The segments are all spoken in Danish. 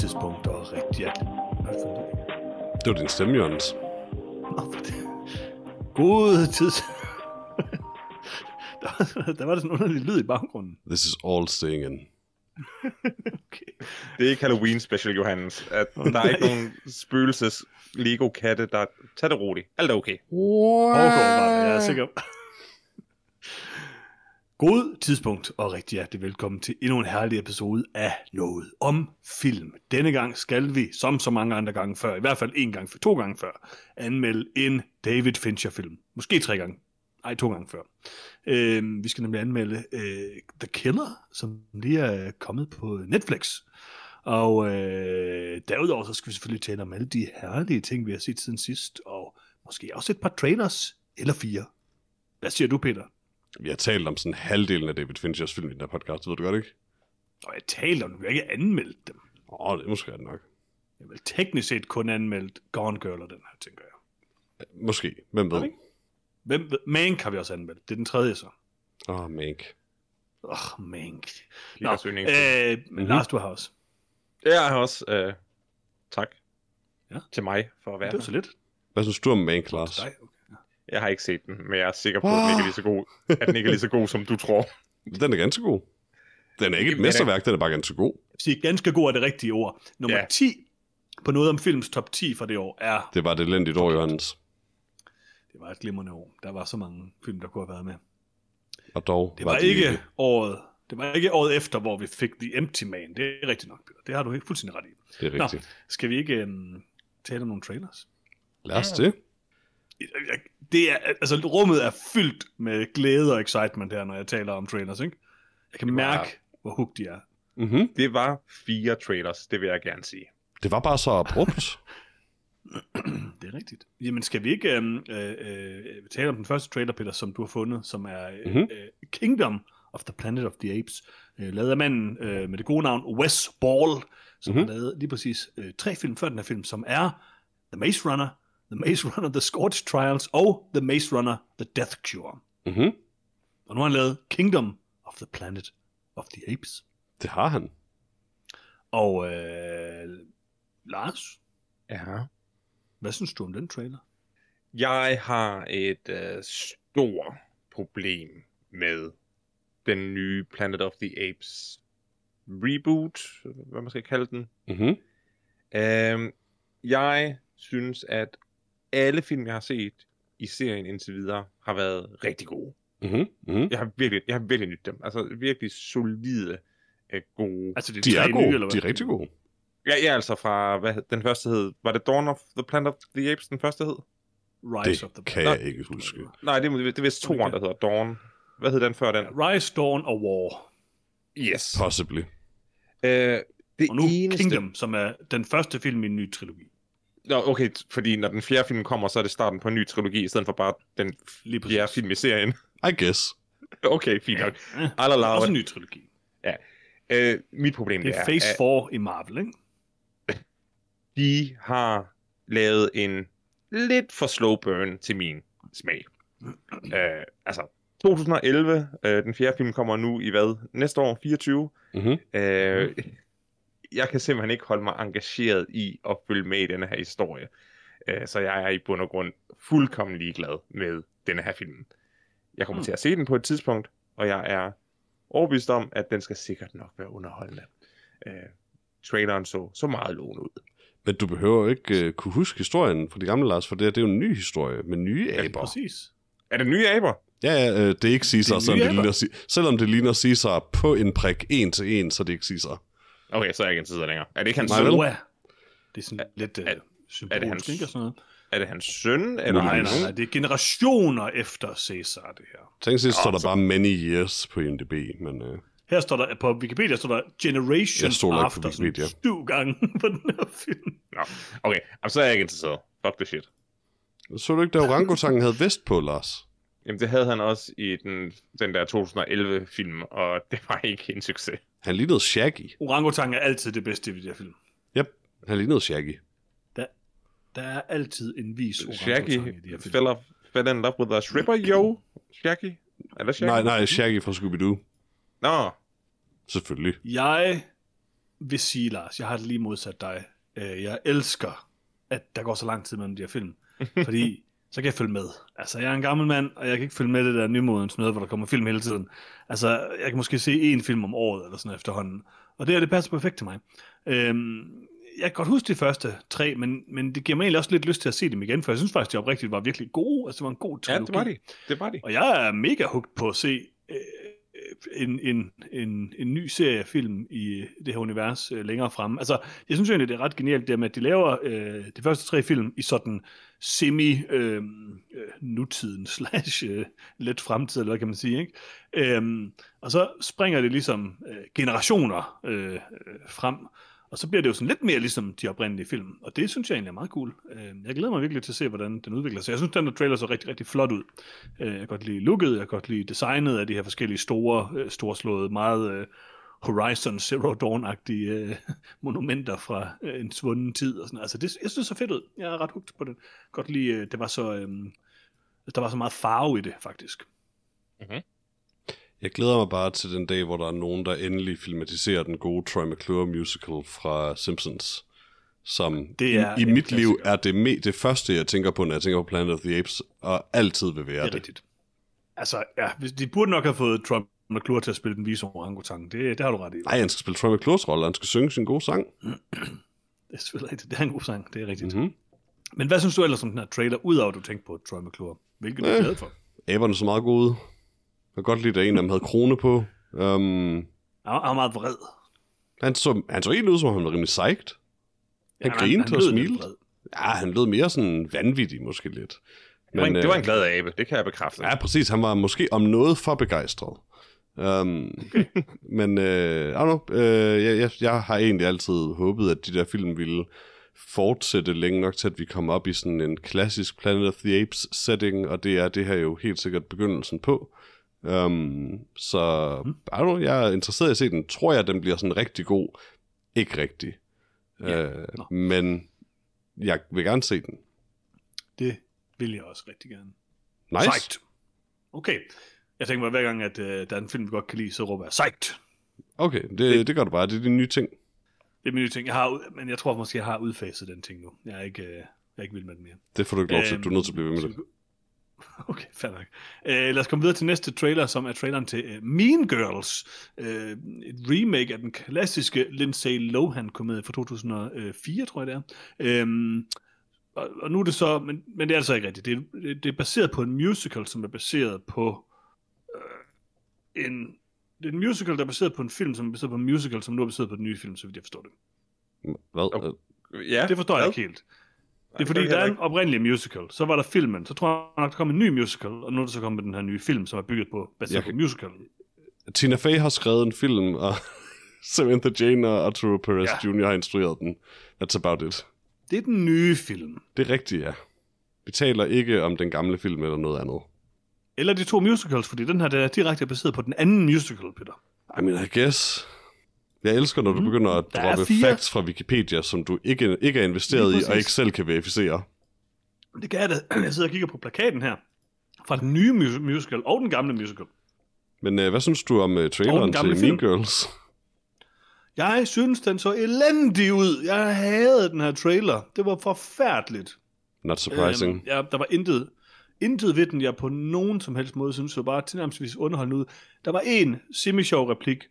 tidspunkt og rigtig hjertelig. Er det var din stemme, Jørgens. Nå, for det. God tid. der, var, der var der sådan en underlig lyd i baggrunden. This is all staying in. Okay. Det er ikke Halloween special, Johannes. At der er ikke nogen spøgelses Lego-katte, der... Tag det roligt. Alt er okay. Overgår bare, jeg er sikker. God tidspunkt, og rigtig hjertelig velkommen til endnu en herlig episode af Noget om Film. Denne gang skal vi, som så mange andre gange før, i hvert fald en gang, to gange før, anmelde en David Fincher-film. Måske tre gange. Nej, to gange før. Øh, vi skal nemlig anmelde øh, The Killer, som lige er kommet på Netflix. Og øh, derudover så skal vi selvfølgelig tale om alle de herlige ting, vi har set siden sidst, og måske også et par trailers, eller fire. Hvad siger du, Peter? Vi har talt om sådan halvdelen af David Finchers film i den her podcast, ved du godt ikke? Og jeg talte om, vi har ikke anmeldt dem. Åh, oh, det er måske ret nok. Jeg vil teknisk set kun anmeldt Gone Girl og den her, tænker jeg. Måske. Hvem ved? Okay. Hvem, ved- Mank har vi også anmeldt. Det er den tredje så. Åh, oh, Mank. Åh, oh, Mank. Nå, øh, men Lars, du har også. Jeg har også... Øh, tak. Ja. Til mig for at være Det var så lidt. Hvad synes du om Mank, Lars? Dig, okay. Jeg har ikke set den, men jeg er sikker på, at den ikke er lige så god, at den ikke er lige så god, som du tror. Den er ganske god. Den er ikke et mesterværk, den er bare ganske god. Sige, ganske god er det rigtige ord. Nummer Ja. 10 på noget om films top 10 for det år er... Det var et elendigt år, Johannes. Det var et glimrende år. Der var så mange film, der kunne have været med. Og dog Det var, de ikke året... Det var ikke året efter, hvor vi fik The Empty Man. Det er rigtigt nok, Peter. Det har du helt fuldstændig ret i. Det er rigtigt. Skal vi ikke um, tale om nogle trailers? Lad os det. Det er, altså, rummet er fyldt med glæde og excitement her, når jeg taler om trailers, ikke? Jeg kan var- mærke, hvor hooked de er. Mm-hmm. Det var fire trailers, det vil jeg gerne sige. Det var bare så abrupt. Det er rigtigt. Jamen, skal vi ikke øh, øh, øh, tale om den første trailer, Peter, som du har fundet, som er øh, Mhm. øh, Kingdom of the Planet of the Apes, øh, lavet af manden øh, med det gode navn Wes Ball, som Mhm. har lavet lige præcis øh, tre film før den her film, som er The Maze Runner, The Maze Runner, The Scorch Trials og The Maze Runner, The Death Cure. mm-hmm. Og nu har han lavet Kingdom of the Planet of the Apes. Det har han. Og øh, Lars, Ja. hvad synes du om den trailer? Jeg har et øh, stort problem med den nye Planet of the Apes reboot, hvad man skal kalde den. Mm-hmm. Øhm, jeg synes, at alle film, jeg har set i serien indtil videre, har været rigtig gode. Mm-hmm. Mm-hmm. Jeg har virkelig, jeg har virkelig nydt dem. Altså virkelig solide, øh, gode. Altså, det De er gode. nye, eller hvad? De er rigtig gode. Ja, ja, altså fra, hvad den første hed, var det Dawn of the Planet of the Apes, den første hed? Rise of the Det kan Nå. jeg ikke huske. Nej, det, er- det er vist toeren, der hedder Dawn. Hvad hed den før den? Rise, Dawn og War. Yes. Possibly. Øh, det Og nu eneste... Kingdom, som er den første film i en ny trilogi. Nå, okay, fordi når den fjerde film kommer, så er det starten på en ny trilogi, i stedet for bare den Lige præcis. fjerde film i serien. I guess. Okay, fint nok. Ja, I'll allow også en ny trilogi. Øh, mit problem Det det er er, Phase at 4 i Marvel, ikke? de har lavet en lidt for slow burn til min smag. øh, altså, 2011, øh, den fjerde film kommer nu i hvad? Næste år, 24. Mm-hmm. Øh, jeg kan simpelthen ikke holde mig engageret i at følge med i denne her historie. Øh, så jeg er i bund og grund fuldkommen ligeglad med denne her film. Jeg kommer Mm. til at se den på et tidspunkt, og jeg er overbevist om, at den skal sikkert nok være underholdende. Øh, traileren så, så meget lovende ud. Men du behøver ikke uh, kunne huske historien fra de gamle Lars, for det, her, det er jo en ny historie med nye Ja, aber. Præcis. Er det nye aber? Ja, ja, øh, det er ikke Caesar, Det er selvom det, ligner, selvom det ligner Caesar på en prik, en til en, så det er ikke Caesar. Okay, så er jeg ikke interesseret længere. Er det ikke hans søn? Det er sådan lidt uh, er- symbolisk, hans- ikke? Og sådan noget. Er det hans søn? Eller Nej, nej, nej. Det er generationer efter Caesar, det her. Tænk sig, står der så- bare many years på IMDb, men øh, Her står der, på Wikipedia står der Jeg Generations stoler ikke på After, sådan Wikipedia. syv gange på den her film. Nå, okay. Jamen, så er jeg ikke interesseret. Fuck the shit. så du ikke, da orangutangen havde vest på, Lars? Jamen, det havde han også i den, den der 2011-film, og det var ikke en succes. Han lignede Shaggy. Orangutang er altid det bedste i de her film. Yep, han lignede Shaggy. Der er altid en vis Shaggy orangutang i de her film. fell, off, fell in love with a stripper, yo. Shaggy? Eller Shaggy? Nej, nej, Shaggy fra Scooby-Doo. Nå, Selvfølgelig. Jeg vil sige, Lars, jeg har det lige modsat dig. Øh, jeg elsker, at der går så lang tid mellem de her film. Fordi så kan jeg følge med. Altså, jeg er en gammel mand, og jeg kan ikke følge med det der nymodens noget, hvor der kommer film hele tiden. Altså, jeg kan måske se én film om året, eller sådan efterhånden. Og det her, det passer perfekt til mig. Øhm, jeg kan godt huske de første tre, men, men det giver mig egentlig også lidt lyst til at se dem igen, for jeg synes faktisk, de oprigtigt var virkelig gode. Altså, det var en god Ja, trilogi. det var de. Det var de. Og jeg er mega hooked på at se øh, en, en, en, en ny serie af film i det her univers øh, længere frem. Altså, jeg synes egentlig, det er ret genialt det med, at de laver øh, de første tre film i sådan semi øh, øh, nutiden slash øh, let fremtid, eller hvad kan man sige, ikke? Øhm, og så springer det ligesom øh, generationer øh, øh, frem, og så bliver det jo sådan lidt mere ligesom de oprindelige film, og det synes jeg egentlig er meget cool. Øh, jeg glæder mig virkelig til at se, hvordan den udvikler sig. Jeg synes, den der trailer så rigtig, rigtig flot ud. Øh, jeg kan godt lide looket, jeg kan godt lide designet af de her forskellige store, øh, storslåede, meget Horizon Zero Dawn-agtige øh, monumenter fra øh, en svunden tid. Og sådan. Altså, det, jeg synes, det så fedt ud. Jeg er ret hugt på det. Godt lide, øh, det var så, øh, der var så meget farve i det, faktisk. Mhm. Jeg glæder mig bare til den dag, hvor der er nogen, der endelig filmatiserer den gode Troy McClure musical fra Simpsons. Som Det er i, i mit liv klassiker. er det, me- det første, jeg tænker på, når jeg tænker på Planet of the Apes, og altid vil være Det er det. rigtigt. Altså, ja, de burde nok have fået Trump McClure til at spille den vise orangutang. Det, det har du ret i. Nej, han skal spille Troy McClures rolle, han skal synge sin gode sang. Det er selvfølgelig rigtigt. Det er en god sang, det er rigtigt. Mm-hmm. Men hvad synes du ellers om den her trailer, udover at du tænkte på Troy McClure? Hvilket du er Øh. glad for? Aberne så meget gode. Jeg kan godt lide, at en af dem havde krone på. Um, Han var, han var meget vred. han, så, han så helt ud, som om han var rimelig psyched. Han Ja, grinte og smilte. Ja, han lød mere sådan vanvittig måske lidt. Det var, en, det var en øh, glad abe, det kan jeg bekræfte. Ja, præcis. Han var måske om noget for begejstret. Um, men øh, I don't know, øh, jeg, jeg, jeg har egentlig altid håbet, at de der film ville fortsætte længe nok til, at vi kommer op i sådan en klassisk Planet of the Apes setting, og det er det her jo helt sikkert begyndelsen på. Um, så I don't know, jeg er interesseret i at se den. Tror jeg, den bliver sådan rigtig god? Ikke rigtig. Ja. Øh, Nå. men jeg vil gerne se den. Det vil jeg også rigtig gerne. Nice. Psyched. Okay. Jeg tænker bare, hver gang, at øh, der er en film, vi godt kan lide, så råber jeg psyched. Okay, det, det gør du bare. Det er de nye ting. Det er min nye ting. Jeg har, men jeg tror måske, jeg har udfaset den ting nu. Jeg er ikke, øh, jeg er ikke vild med den mere. Det får du ikke lov til. Øhm, Du er nødt til at blive ved med så det. Okay, fair nok. Uh, lad os komme videre til næste trailer, som er traileren til uh, Mean Girls. Uh, et remake af den klassiske Lindsay Lohan-komedie fra 2004, tror jeg det er. Um, og, og nu er det så, men, men det er altså ikke rigtigt. Det er, det, det er baseret på en musical, som er baseret på uh, en... Det er en musical, der er baseret på en film, som er baseret på en musical, som nu er baseret på den nye film, så vidt jeg forstår det. Hvad? Okay. Øh, Ja, Det forstår jeg hvad? ikke helt. Det er fordi, jeg der er en oprindelig musical, så var der filmen, så tror jeg nok, der kom en ny musical, og nu er der så kommet den her nye film, som er bygget på, baseret Jeg på kan- musical. Tina Fey har skrevet en film, og Samantha Jane og Arturo Perez Ja. Jr. har instrueret den. That's about it. Det er den nye film. Det er rigtigt, ja. Vi taler ikke om den gamle film eller noget andet. Eller de to musicals, fordi den her der er direkte baseret på den anden musical, Peter. I mean, I guess... Jeg elsker, når du Mm. begynder at Der er droppe facts fra Wikipedia, som du ikke, ikke er investeret i, og ikke selv kan verificere. Det kan jeg da. Jeg sidder og kigger på plakaten her. Fra den nye mus- musical og den gamle musical. Men uh, hvad synes du om uh, traileren til gamle Mean film. Girls? Jeg synes, den så elendig ud. Jeg havde den her trailer. Det var forfærdeligt. Not surprising. Øhm, ja, der var intet, intet ved den, jeg på nogen som helst måde synes, så bare tilnærmelsesvis underholdende ud. Der var en semi-sjov replik,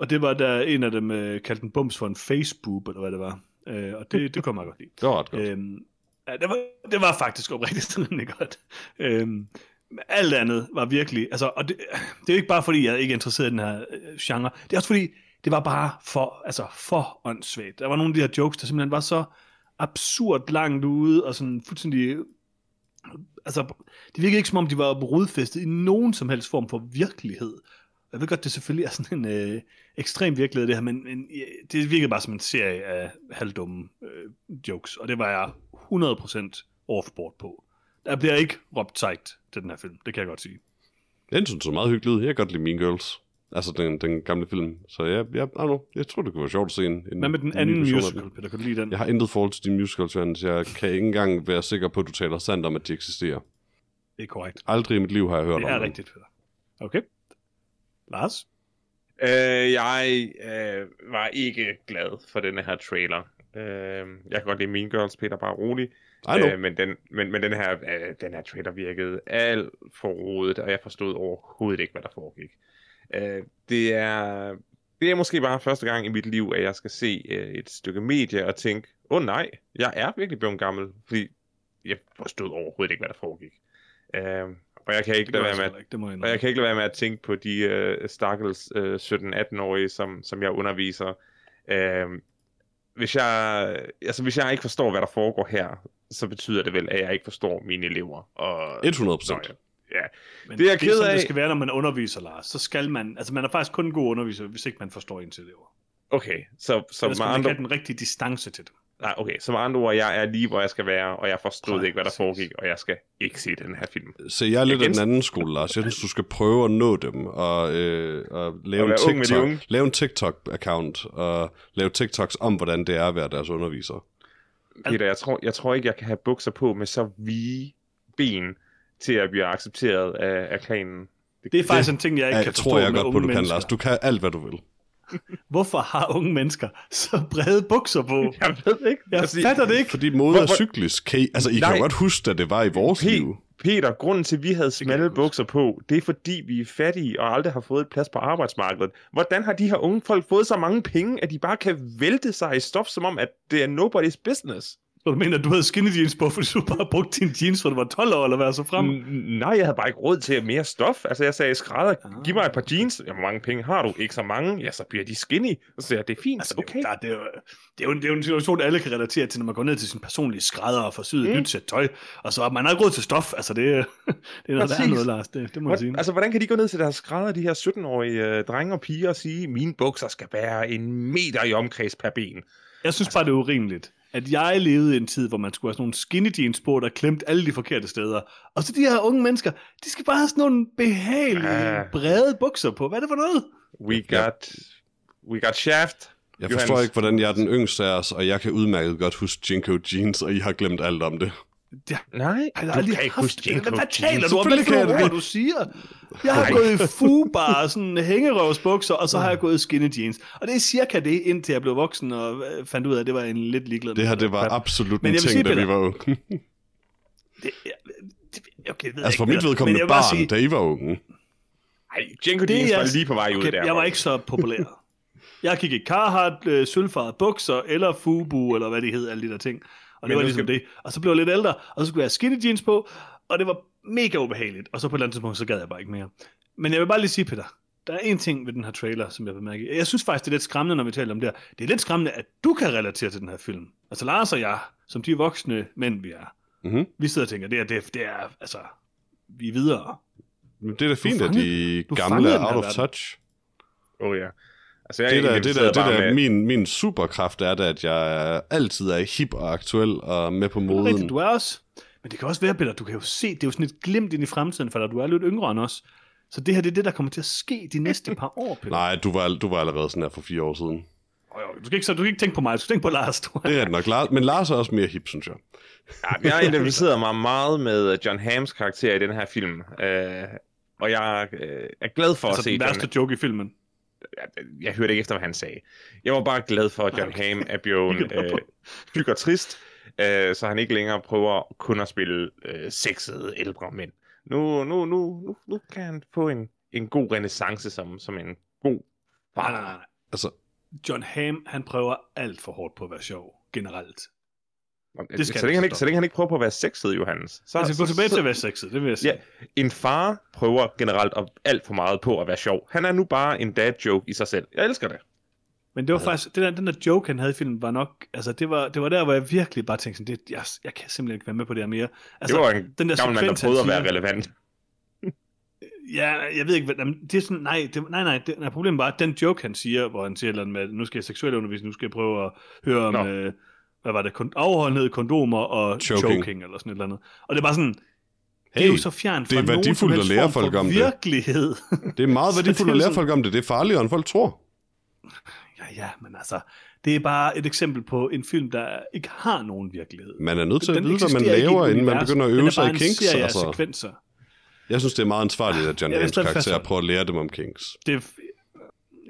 og det var, da en af dem øh, kaldte en bums for en Facebook, eller hvad det var. Øh, og det, det kunne jeg godt lide. det var ret godt. Øhm, ja, det, var, det var faktisk oprigtigt rimelig godt. Øhm, alt andet var virkelig, altså, og det, det er jo ikke bare fordi, jeg ikke er interesseret i den her øh, genre, det er også fordi, det var bare for, altså, for åndssvagt. Der var nogle af de her jokes, der simpelthen var så absurd langt ude, og sådan fuldstændig, altså, det virkede ikke som om, de var rodfæstet i nogen som helst form for virkelighed. Jeg ved godt, det selvfølgelig er sådan en øh, ekstrem virkelighed, det her, men, men det virkede bare som en serie af halvdumme øh, jokes, og det var jeg 100% offboard på. Der bliver ikke råbt sejt til den her film, det kan jeg godt sige. Den synes er meget hyggelig ud. Jeg kan godt lide Mean Girls. Altså den, den gamle film. Så jeg, jeg, I don't know, jeg tror, det kunne være sjovt at se en, en Hvad med den anden musical, den. Peter? Kan du lide den? Jeg har intet forhold til de musicals, Johannes. Jeg kan ikke engang være sikker på, at du taler sandt om, at de eksisterer. Det er korrekt. Aldrig i mit liv har jeg hørt Det om er dem. rigtigt, Peter. Okay. Lars? Øh, jeg øh, var ikke glad for denne her trailer. Øh, jeg kan godt lide Mean Girls, Peter, bare rolig. Øh, men, den, men, men den, her, øh, den her trailer virkede alt for rodet, og jeg forstod overhovedet ikke, hvad der foregik. Øh, det er det er måske bare første gang i mit liv, at jeg skal se øh, et stykke medie og tænke, åh oh, nej, jeg er virkelig blevet gammel, fordi jeg forstod overhovedet ikke, hvad der foregik. Øh, og jeg kan ikke lade være med, at, det må jeg og jeg kan ikke lade være med at tænke på de øh, stakkels øh, 17-18-årige, som, som jeg underviser. Øh, hvis jeg, altså hvis jeg ikke forstår, hvad der foregår her, så betyder det vel, at jeg ikke forstår mine elever. Og, 100 Nå, procent. ja. Ja, Men Det er jeg det ked sådan, af. det skal være, når man underviser, Lars. Så skal man... Altså, man er faktisk kun en god underviser, hvis ikke man forstår ens elever. okay. Så, så skal man andre, have den rigtige distance til dem. Nej, okay. Så med andre ord, jeg er lige, hvor jeg skal være, og jeg forstod Præcis. ikke, hvad der foregik, og jeg skal ikke se den her film. Så jeg er lidt af Igen- den anden skole, Lars. Jeg synes, du skal prøve at nå dem, og, øh, og lave, Og en TikTok, unge. lave en TikTok-account, og lave TikToks om, hvordan det er at være deres underviser. Peter, jeg tror, jeg tror ikke, jeg kan have bukser på med så vige ben til at blive accepteret af, af klanen. Det er faktisk en ting, jeg ikke Jeg kan forstå tror jeg med godt på, du kan, mennesker. Lars. Du kan alt, hvad du vil. Hvorfor har unge mennesker så brede bukser på? Jeg ved ikke. Jeg Altså, fatter det ikke. Fordi mode er cyklisk. Kan I, altså, I kan Nej. jo godt huske, at det var i vores Pe- liv. Peter, grunden til, at vi havde kan smalle bukser på, det er fordi, vi er fattige og aldrig har fået et plads på arbejdsmarkedet. Hvordan har de her unge folk fået så mange penge, at de bare kan vælte sig i stof, som om, at det er nobody's business? Så du mener, at du havde skinny jeans på, fordi du bare brugte dine jeans, fra du var 12 år, eller hvad så frem? N- nej, jeg havde bare ikke råd til mere stof. Altså, jeg sagde, skrædder, Ah. giv mig et par jeans. Ja, hvor mange penge har du? Ikke så mange. Ja, så bliver de skinny. Så siger jeg, det er fint. Altså, okay. det, er, jo- det, er jo, det, er jo, en- det er jo en situation, alle kan relatere til, når man går ned til sin personlige skrædder og får syet et Mm. nyt sæt tøj, og så har man har ikke råd til stof. Altså, det, er- det er noget, der er Præcis. noget, Lars. Det, det må jeg sige. Hvor, altså, hvordan kan de gå ned til deres skrædder, de her 17-årige øh, drenge og piger, og sige, mine bukser skal være en meter i omkreds per ben? Jeg synes bare, det er urimeligt, at jeg levede i en tid, hvor man skulle have sådan nogle skinny jeans på, der klemte alle de forkerte steder. Og så de her unge mennesker, de skal bare have sådan nogle behagelige, Ah. brede bukser på. Hvad er det for noget? We got, we got shaft. Jeg Johannes. forstår ikke, hvordan jeg er den yngste af os, og jeg kan udmærket godt huske Jinko Jeans, og I har glemt alt om det. Ja, Nej, jeg har du aldrig kan ikke haft Hvad, hvad taler du om? Hvad er det ord, du siger? Jeg har Nej. gået i fubar, sådan hængerøvsbukser, og så har jeg gået i skinny jeans. Og det er cirka det, indtil jeg blev voksen og øh, fandt ud af, at det var en lidt ligeglad. Det her, det var absolut en ting, sige, da vi var unge. Det, okay, det ved altså for mit ikke, Men vedkommende barn, sige, da I var unge. Ej, Jenko Det er Jeans var jeg- lige på vej ud okay, der. jeg var ikke så populær. Jeg gik i Carhartt, øh, sølvfarvede bukser, eller Fubu, eller hvad det hed, alle de der ting. Og det Men var ligesom skal- det. Og så blev jeg lidt ældre, og så skulle jeg have skinny jeans på, og det var mega ubehageligt. Og så på et eller andet tidspunkt, så gad jeg bare ikke mere. Men jeg vil bare lige sige, Peter, der er en ting ved den her trailer, som jeg bemærker. Jeg synes faktisk, det er lidt skræmmende, når vi taler om det her. Det er lidt skræmmende, at du kan relatere til den her film. Altså Lars og jeg, som de voksne mænd, vi er, Mhm. vi sidder og tænker, det er, det, er- det er, altså, vi er videre. Men det er da fint, at fangede- de du gamle er out of verden. touch. Oh ja. Altså, jeg Det der, det der, det der med- min, min superkraft er da, at jeg altid er hip og aktuel og med på Det er moden. rigtigt, du er også. Men det kan også være, Peter, du kan jo se, det er jo sådan et glimt ind i fremtiden, for dig. du er lidt yngre end os. Så det her, det er det, der kommer til at ske de næste par år, Peter. Nej, du var, du var allerede sådan her for fire år siden. Du, skal ikke, så, du skal ikke tænke på mig, du skal tænke på Lars. Du. Det er ret nok. Lars, men Lars er også mere hip, synes jeg. Ja, jeg identificerede mig meget med John Hams karakter i den her film. Øh, og jeg øh, er glad for altså at se den John... værste joke i filmen. Jeg, jeg hørte ikke efter, hvad han sagde. Jeg var bare glad for, at John Okay. Hamm er blevet øh, tyk og trist, øh, så han ikke længere prøver kun at spille øh, sexede ældre mænd. Nu, nu, nu, nu, nu kan han få en, en god renaissance som, som en god Nej, far. nej, nej. Altså, John Hamm, han prøver alt for hårdt på at være sjov, generelt. Det skal så, længe han ikke, så længe han ikke prøver på at være sexet, Johannes. Så, Altså, gå tilbage til at være sexet, det vil jeg sige. Ja, en far prøver generelt at alt for meget på at være sjov. Han er nu bare en dad joke i sig selv. Jeg elsker det. Men det var faktisk, det der, den der joke, han havde i filmen, var nok, altså det var, det var der, hvor jeg virkelig bare tænkte sådan, det, jeg, jeg kan simpelthen ikke være med på det her mere. Altså, det var en den der gammel mand, der prøvede at være relevant. Ja, jeg ved ikke, hvad, det er sådan, nej, det, nej, nej, det, nej, problemet var, at den joke, han siger, hvor han siger et eller andet med, nu skal jeg seksuel undervisning, nu skal jeg prøve at høre om, øh, hvad var det, kon- afholdenhed, kondomer og Choking. choking. eller sådan et eller andet. Og det er bare sådan, det er hey, jo så fjernt det er fra nogen som værdifuldt at lære folk om det. virkelighed. det er meget det er værdifuldt at lære sådan- folk om det. Det er farligere, end folk tror. ja, ja, men altså, det er bare et eksempel på en film, der ikke har nogen virkelighed. Man er nødt til at Den vide, hvad man laver, inden man begynder at Den øve er sig i kinks. serie af Altså. sekvenser. Jeg synes, det er meget ansvarligt, at John stadig karakter prøver at lære dem om kinks. Det er,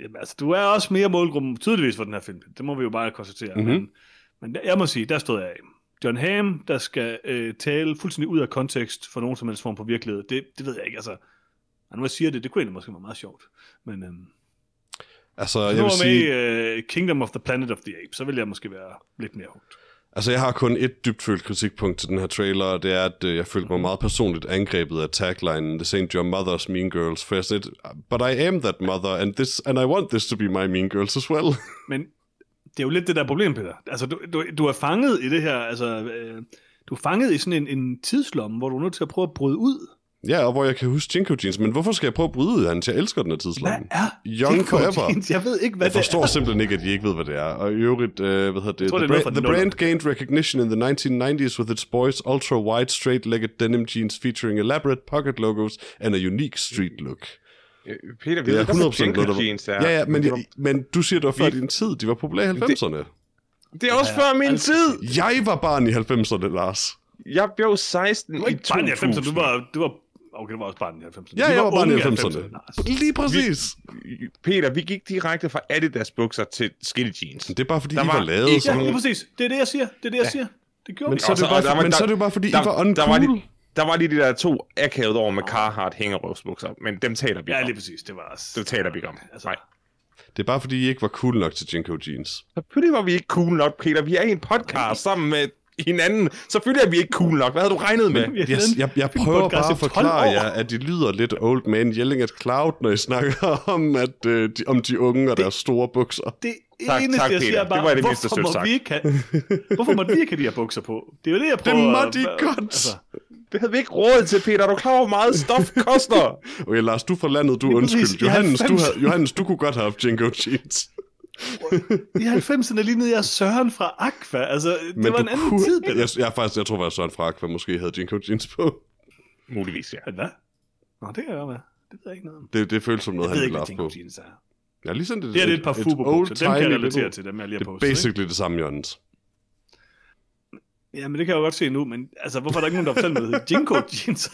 Jamen, altså, du er også mere målgruppen tydeligvis for den her film. Det må vi jo bare konstatere. Mhm. Mm-hmm. Men, men jeg må sige, der stod jeg af. John Hamm, der skal øh, tale fuldstændig ud af kontekst for nogen som helst form på virkelighed, det, det ved jeg ikke. Altså, og nu jeg siger det, det kunne egentlig måske være meget sjovt. Men øhm, Altså, jeg vil med sige, øh, Kingdom of the Planet of the Apes, så vil jeg måske være lidt mere hugt. altså, jeg har kun et dybtfølt kritikpunkt til den her trailer, og det er, at øh, jeg følte mig meget personligt angrebet af taglinen, This ain't your mother's mean girls, for jeg said, but I am that mother, and, this, and I want this to be my mean girls as well. Men det er jo lidt det der problem, Peter. Altså, du, du, du er fanget i det her, altså, øh, du er fanget i sådan en, en tidslomme, hvor du er nødt til at prøve at bryde ud. ja, og hvor jeg kan huske Jinko Jeans, men hvorfor skal jeg prøve at bryde ud, Hans? Jeg elsker den her Hvad tidslomme. er Young Jinko Forever. Jeans? Jeg ved ikke, hvad Jeg forstår det er. simpelthen ikke, at de ikke ved, hvad det er. Og i øvrigt, øh, hvad hedder det? tror, the, det er bra- the brand gained recognition in the 1990s with its boys ultra-wide, straight-legged denim jeans featuring elaborate pocket logos and a unique street look. Øh, Peter, vi Det er ved hvad 100% Jenko noget, der var- jeans er. Ja, ja, men, det, var, jeg, men du siger, det var før Vi- din tid. De var populære i 90'erne. det er også før min altid tid. Jeg var barn i 90'erne, Lars. Jeg blev 16 Du var i ikke barn i 2000. 90'erne, du var, du var, okay, du var også barn i 90'erne. Ja, jeg var barn i unge 90'erne. Lars. Lige præcis. Peter, vi gik direkte fra Adidas bukser til skinny jeans. Det er bare fordi, Der I var var lavet ikke sådan Ja, lige præcis. Det er det, jeg siger. Det er det, jeg siger. Det gjorde Men vi. så er det bare, der var- men der- så er det jo bare fordi, I var uncool. der var, de, der var lige de der to akavet over med Carhartt hængerøvsbukser, men dem taler vi Ja, om. lige præcis. Det var også... Det taler vi ikke om. Altså, Nej. Det er bare fordi, I ikke var cool nok til Jinko Jeans. Selvfølgelig var vi ikke cool nok, Peter. Vi er i en podcast sammen med hinanden. Selvfølgelig er vi ikke cool nok. Hvad havde du regnet med? Vi Jeg, jeg, jeg prøver bare at 12 forklare jer, at de lyder lidt old man yelling at cloud, når I snakker om, at, øh, de, om de unge og deres store bukser. Det Tak, eneste, tak, jeg siger Peter. er bare, Det var det hvorfor, må sagt. vi ikke have, hvorfor må de ikke have de her bukser på? Det er jo det, jeg prøver... må at- de godt. Altså, Det havde vi ikke råd til, Peter. Er du klar over, hvor meget stof koster? Okay, Lars, du er fra landet, du er undskyld. Johannes du, 90. har, Johannes, du kunne godt have haft Jinko Jeans. I 90'erne lignede jeg Søren fra Aqua. Altså, det Men var en anden kunne, tid. Jeg, jeg, er faktisk, jeg tror faktisk, Søren fra Aqua måske havde Jinko Jeans på. Muligvis, ja. Hvad? Nå, det kan jeg være. Det ved jeg ikke noget om. Det, det føles som noget, Jeg han ikke, ville haft på. Jeans er. Har lige et, Det det er et par fuberbukser. Dem kan jeg relatere til, dem jeg lige har Det er postet. ikke? basically det samme, Jørgens. Ja, men det kan jeg jo godt se nu, men altså, hvorfor er der ikke nogen, der fortæller mig, det Jinko jeans?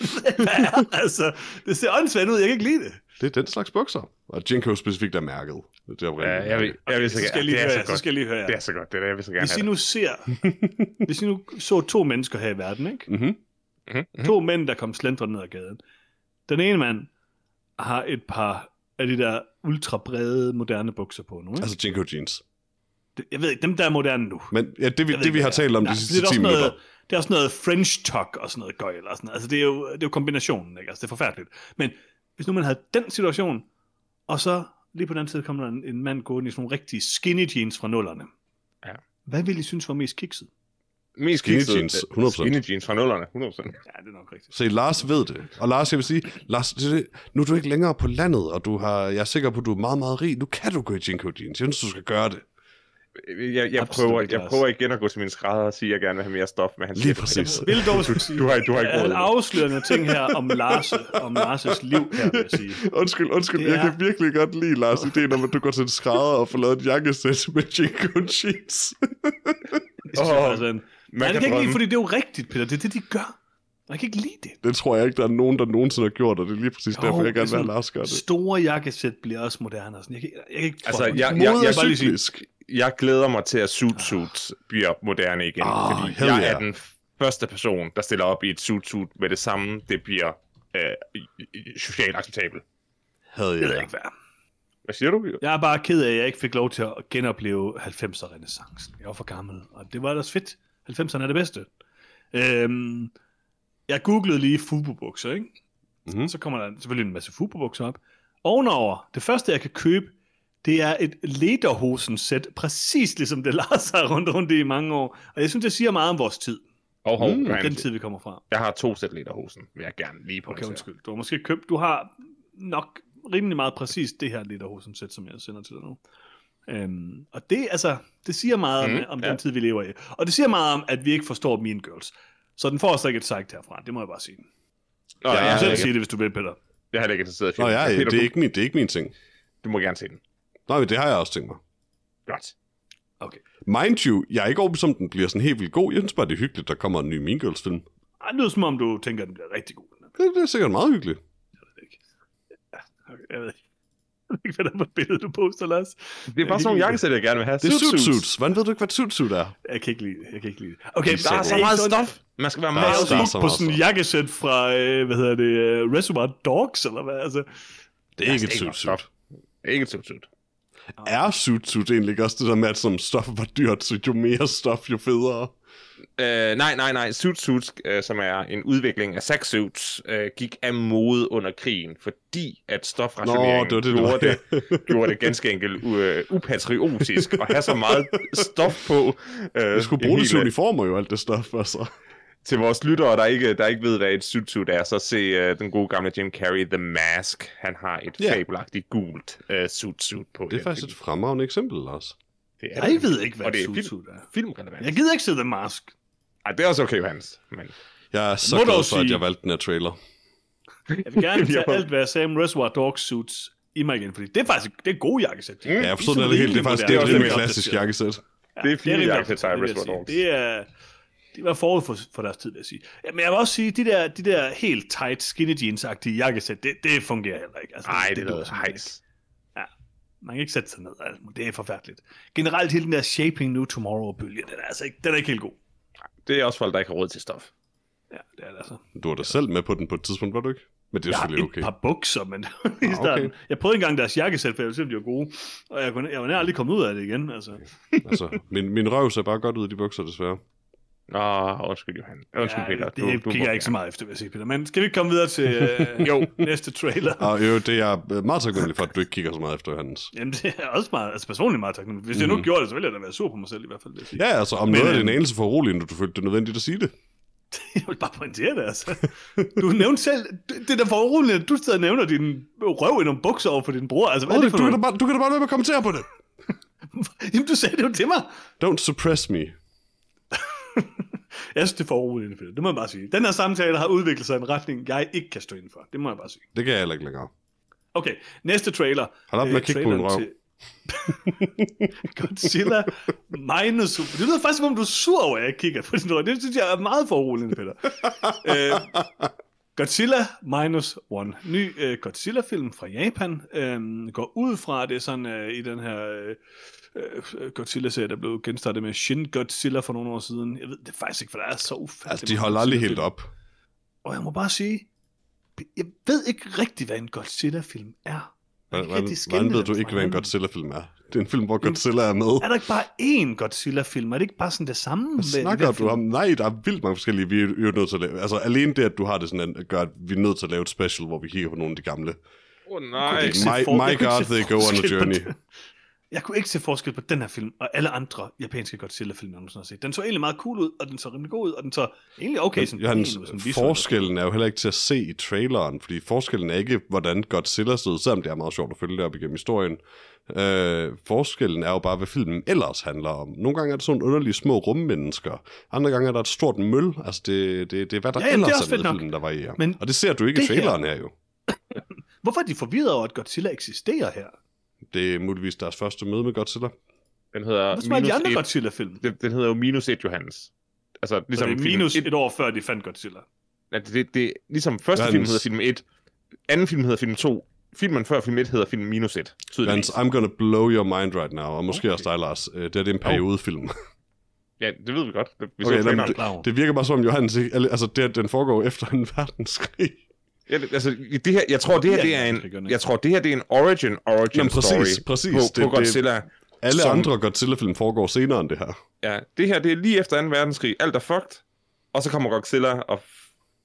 Altså, det ser åndssvagt ud, jeg kan ikke lide det. Det er den slags bukser. Og Jinko specifikt er mærket. Det er Ja, jeg vil, jeg vil så, så skal jeg gerne. lige Det er høre, så så godt. skal jeg lige høre jer. Det er så godt. Det er det, jeg vil så gerne Hvis I have nu ser, hvis I nu så to mennesker her i verden, ikke? Mhm. det. Mhm. To mænd, der kom slendrende ned ad gaden. Den ene mand har et par af de der ultra brede, moderne bukser på nu. Ikke? Altså Jinko Jeans. Det- jeg ved ikke, dem der er moderne nu. Men ja, det, vi, det ikke, vi har talt om Nej, de det sidste er 10 også noget, minutter. Det er også noget French talk og sådan noget gøjl og sådan noget. Altså, det er jo, det er jo kombinationen, ikke? Altså, det er forfærdeligt. Men hvis nu man havde den situation, og så lige på den anden side kommer der en, en mand gående i sådan nogle rigtige skinny jeans fra nullerne. Ja. Hvad ville I synes var mest kikset? Mest Skinny kiksede- jeans, 100%. Skinny jeans fra nullerne, 100%. Ja, det er nok rigtigt. Se, Lars ved det. Og Lars, jeg vil sige, Lars, det, er det, nu er du ikke længere på landet, og du har, jeg er sikker på, at du er meget, meget rig. Nu kan du gå i Jinko Jeans. Jeg synes, du skal gøre det. Jeg, jeg, Absolut prøver, ikke, jeg prøver igen at gå til min skrædder og sige, at jeg gerne vil have mere stof, men han Lige siger, præcis. Vil dog Du, du, har, du har ikke Jeg råd. vil afsløre nogle ting her om Lars, om Lars' liv her, vil jeg sige. Undskyld, undskyld. Det Jeg er- kan virkelig godt lide, Lars, ideen om, at du går til en skrædder og får lavet et jakkesæt med Jinko Jeans. Jeg faktisk er en... Nej, det kan kan ikke lide, fordi det er jo rigtigt, Peter. Det er det, de gør. Jeg kan ikke lide det. Det tror jeg ikke, der er nogen, der nogensinde har gjort, og det er lige præcis Jo, derfor, jeg er gerne vil have, Lars gør det. Store jakkesæt bliver også moderne. og Sådan. Jeg, kan, jeg kan ikke... Altså, forholde mig jeg- til- jeg- Mode jeg- er Jeg glæder mig til, at suit suit bliver moderne igen, Ah, fordi hell jeg yeah. er den første person, der stiller op i et suit suit med det samme. Det bliver øh, socialt acceptabelt. Havde Det ved ikke, hvad er. Hvad siger du? Jeg er bare ked af, at jeg ikke fik lov til at genopleve 90'er renaissancen. Jeg var for gammel, og det var ellers fedt. 90'erne er det bedste. Øhm, jeg googlede lige Fubu-bukser, ikke? Mhm. Så kommer der selvfølgelig en masse Fubu-bukser op. Ovenover, det første, jeg kan købe, det er et lederhosen-sæt, præcis ligesom det Lars har rundt rundt i mange år. Og jeg synes, det siger meget om vores tid. Hov, hov, Mm, mm, Den tid, vi kommer fra. Jeg har to sæt lederhosen, vil jeg gerne lige på. Okay, undskyld. Du har måske købt, du har nok rimelig meget præcis det her lederhosen-sæt, som jeg sender til dig nu. Øhm, og det, altså, det siger meget om, Mhm, om ja. den tid, vi lever i. Og det siger meget om, at vi ikke forstår Mean Girls. Så den får også ikke et sejt herfra, det må jeg bare sige. Nå, jeg, er selv sige det, hvis du vil, Peter. jeg er heller ikke interesseret i Nå filmen. ja, Peter, det er, du, ikke min, det er ikke min ting. du må gerne se den. Nej, men det har jeg også tænkt mig. Godt. Okay. Mind you, jeg er ikke overbevist om, den bliver sådan helt vildt god. Jeg synes bare, det er hyggeligt, der kommer en ny Mean Girls film. Ej, Det lyder som om, du tænker, at den bliver rigtig god. Det, det er sikkert meget hyggeligt. Jeg ved ikke. Ja, okay, jeg ved ikke. ved ikke, hvad der er på billedet, du poster, Lars. Det er bare sådan nogle jakkesæt, jeg gerne vil have. Det er suit suits. Hvordan ved du ikke, hvad suit suit er? Jeg kan ikke lide det. Jeg kan ikke lide det. Okay, Der er så meget stof. Man skal være Der er er meget også- også så på sådan en stof. jakkesæt fra, øh, hvad hedder det, uh, Reservoir Dogs, eller hvad? Altså, Det er ikke et suit suit. stof. Ikke et suit suit. Er suit suit egentlig også det der med, at som stof var dyrt, så jo mere stof, jo federe? Øh, nej, nej, nej. Suit Suits, øh, som er en udvikling af sex suits, øh, gik af mode under krigen, fordi at stofrationeringen Nå, det det, det gjorde, det, gjorde det ganske enkelt uh, upatriotisk at have så meget stof på. Øh, Vi skulle en bruge det hel- til uniformer jo, alt det stof, altså. Til vores lyttere, der ikke, der ikke ved, hvad et suit suit er, så se uh, den gode gamle Jim Carrey, The Mask. Han har et yeah. fabelagtigt gult uh, suit suit på. Det er faktisk film. et fremragende eksempel, Lars. Det er jeg det. ved ikke, hvad det er et film- suit er. filmrelevant. Jeg gider ikke se The Mask. Ej, det er også okay, Hans. Men Jeg er så Må glad for, at jeg valgte den her trailer. Jeg vil gerne tage alt, hvad jeg sagde om Reservoir Dogs suits i mig igen, fordi det er faktisk det er gode jakkesæt. Mm. Ja, jeg forstår De er det helt. Det er rimelig faktisk det er et Det er rimelig også klassisk jakkesæt. Ja, Det er fine rimelig jakkesæt, er Reservoir. Dogs. Det er, det var forud for, for deres tid, vil jeg sige. Ja, men jeg vil også sige, de der, de der helt tight skinny jeans-agtige jakkesæt, det, det fungerer heller ikke. Altså, Ej, det, det er simpelthen hejs. ikke. Man kan ikke sætte sig ned. Altså, det er forfærdeligt. Generelt hele den der Shaping New Tomorrow-bølge, den er altså ikke, den er ikke helt god. Det er også folk, der ikke har råd til stof. Ja, det er det altså. Du var da selv med på den på et tidspunkt, var du ikke? Men det er Jeg har selvfølgelig et okay. par bukser, men i okay. starten. Jeg prøvede engang deres jakkesæt, for jeg ville se, om de var gode. Og jeg, kunne, jeg var nær aldrig kommet ud af det igen. Altså. Altså, min, min røv ser bare godt ud i de bukser, desværre. Nå, undskyld, Johan. Undskyld, Ja, Peter. det du, du kigger jeg ikke så meget efter, vil jeg sige, Peter. Men skal vi ikke komme videre til øh, Jo. næste trailer? Og jo, det er jeg meget taknemmelig for, at du ikke kigger så meget efter, Hans. Jamen, det er også meget, altså personligt meget taknemmelig. Hvis jeg nu gjorde det, så ville jeg da være sur på mig selv i hvert fald, vil jeg sige. Ja, altså, om Men, noget er det en anelse for urolig, når du følte det nødvendigt at sige det. Jeg vil bare pointere det, altså. Du nævnte selv, det der for uroligt, at du og nævner din røv i nogle bukser over for din bror. Altså, hvad er Du det for kan, da bare, du kan da bare lade med at kommentere på det. Jamen, du sagde det jo til mig. Don't suppress me. Jeg synes, det er for uroligt, Peter. Det må jeg bare sige. Den her samtale har udviklet sig i en retning, jeg ikke kan stå inden for. Det må jeg bare sige. Det kan jeg heller ikke længere. Okay, næste trailer. Hold op med at kigge på traileren røv. til Godzilla minus... Det lyder faktisk, som om du er sur over, at jeg kigger på din røv. Det synes jeg er meget for uroligt, Peter. øh, Godzilla Minus One. Ny øh, Godzilla-film fra Japan. Øh, går ud fra, det er sådan øh, i den her øh, øh, Godzilla-serie, der blev genstartet med Shin Godzilla for nogle år siden. Jeg ved det er faktisk ikke, for der er så ufatteligt. Altså, de holder aldrig helt op. Og jeg må bare sige, jeg ved ikke rigtigt, hvad en Godzilla-film er. Hvordan, rigtig hvordan ved du ikke, hvad en. Godzilla-film er? Det er en film, hvor Godzilla er med. Er der ikke bare én Godzilla-film? Er det ikke bare sådan det samme? Hvad snakker du om? Nej, der er vildt mange forskellige, vi er jo nødt til at lave. Altså, alene det, at du har det sådan, at gør, at vi er nødt til at lave et special, hvor vi kigger på nogle af de gamle. Åh, oh, nej. My- my God, they go on a journey. Jeg kunne ikke se forskel på den her film og alle andre japanske Godzilla-film, jeg nogensinde har set. Den så egentlig meget cool ud, og den så rimelig god ud, og den så egentlig okay sådan pæn ud, sådan forskellen er jo heller ikke til at se i traileren, fordi forskellen er ikke, hvordan Godzilla stod, selvom det er meget sjovt at følge det op igennem historien. Øh, forskellen er jo bare, hvad filmen ellers handler om. Nogle gange er det sådan underlige små rummennesker. Andre gange er der et stort møl. Altså, det, det, det er, hvad der Ja, jamen, det er ellers er med filmen, der varierer. Men Og det ser du ikke i det her- traileren her jo. Hvorfor er de forvirret over, at Godzilla eksisterer her? Det er muligvis deres første møde med Godzilla. Den hedder Hvorfor er de minus andre et. Godzilla-film? Den, den hedder jo minus 1, Johannes. Altså, Så ligesom det er minus et- et år før, de fandt Godzilla. Ja, det, det, det, ligesom første Johannes. film hedder film 1, anden film hedder film 2, filmen før film 1 hedder film minus 1. Tydeligvis. Jans, I'm gonna blow your mind right now, og måske Okay. også dig, Lars. Øh, Det, er, det er en periodefilm. Ja, det ved vi godt. Det- Vi Okay, så traileren. Klar. Det virker bare som, Johannes. Altså, det, den foregår efter en verdenskrig. Ja, det, altså, det her, jeg tror, det her, Ja, det er det en, jeg tror, det her, det er en origin, origin Jamen, præcis, story præcis. på, Det- på det- Godzilla. Alle Som- andre Godzilla-film foregår senere end det her. Ja, det her, det er lige efter 2. verdenskrig. Alt er fucked. Og så kommer Godzilla og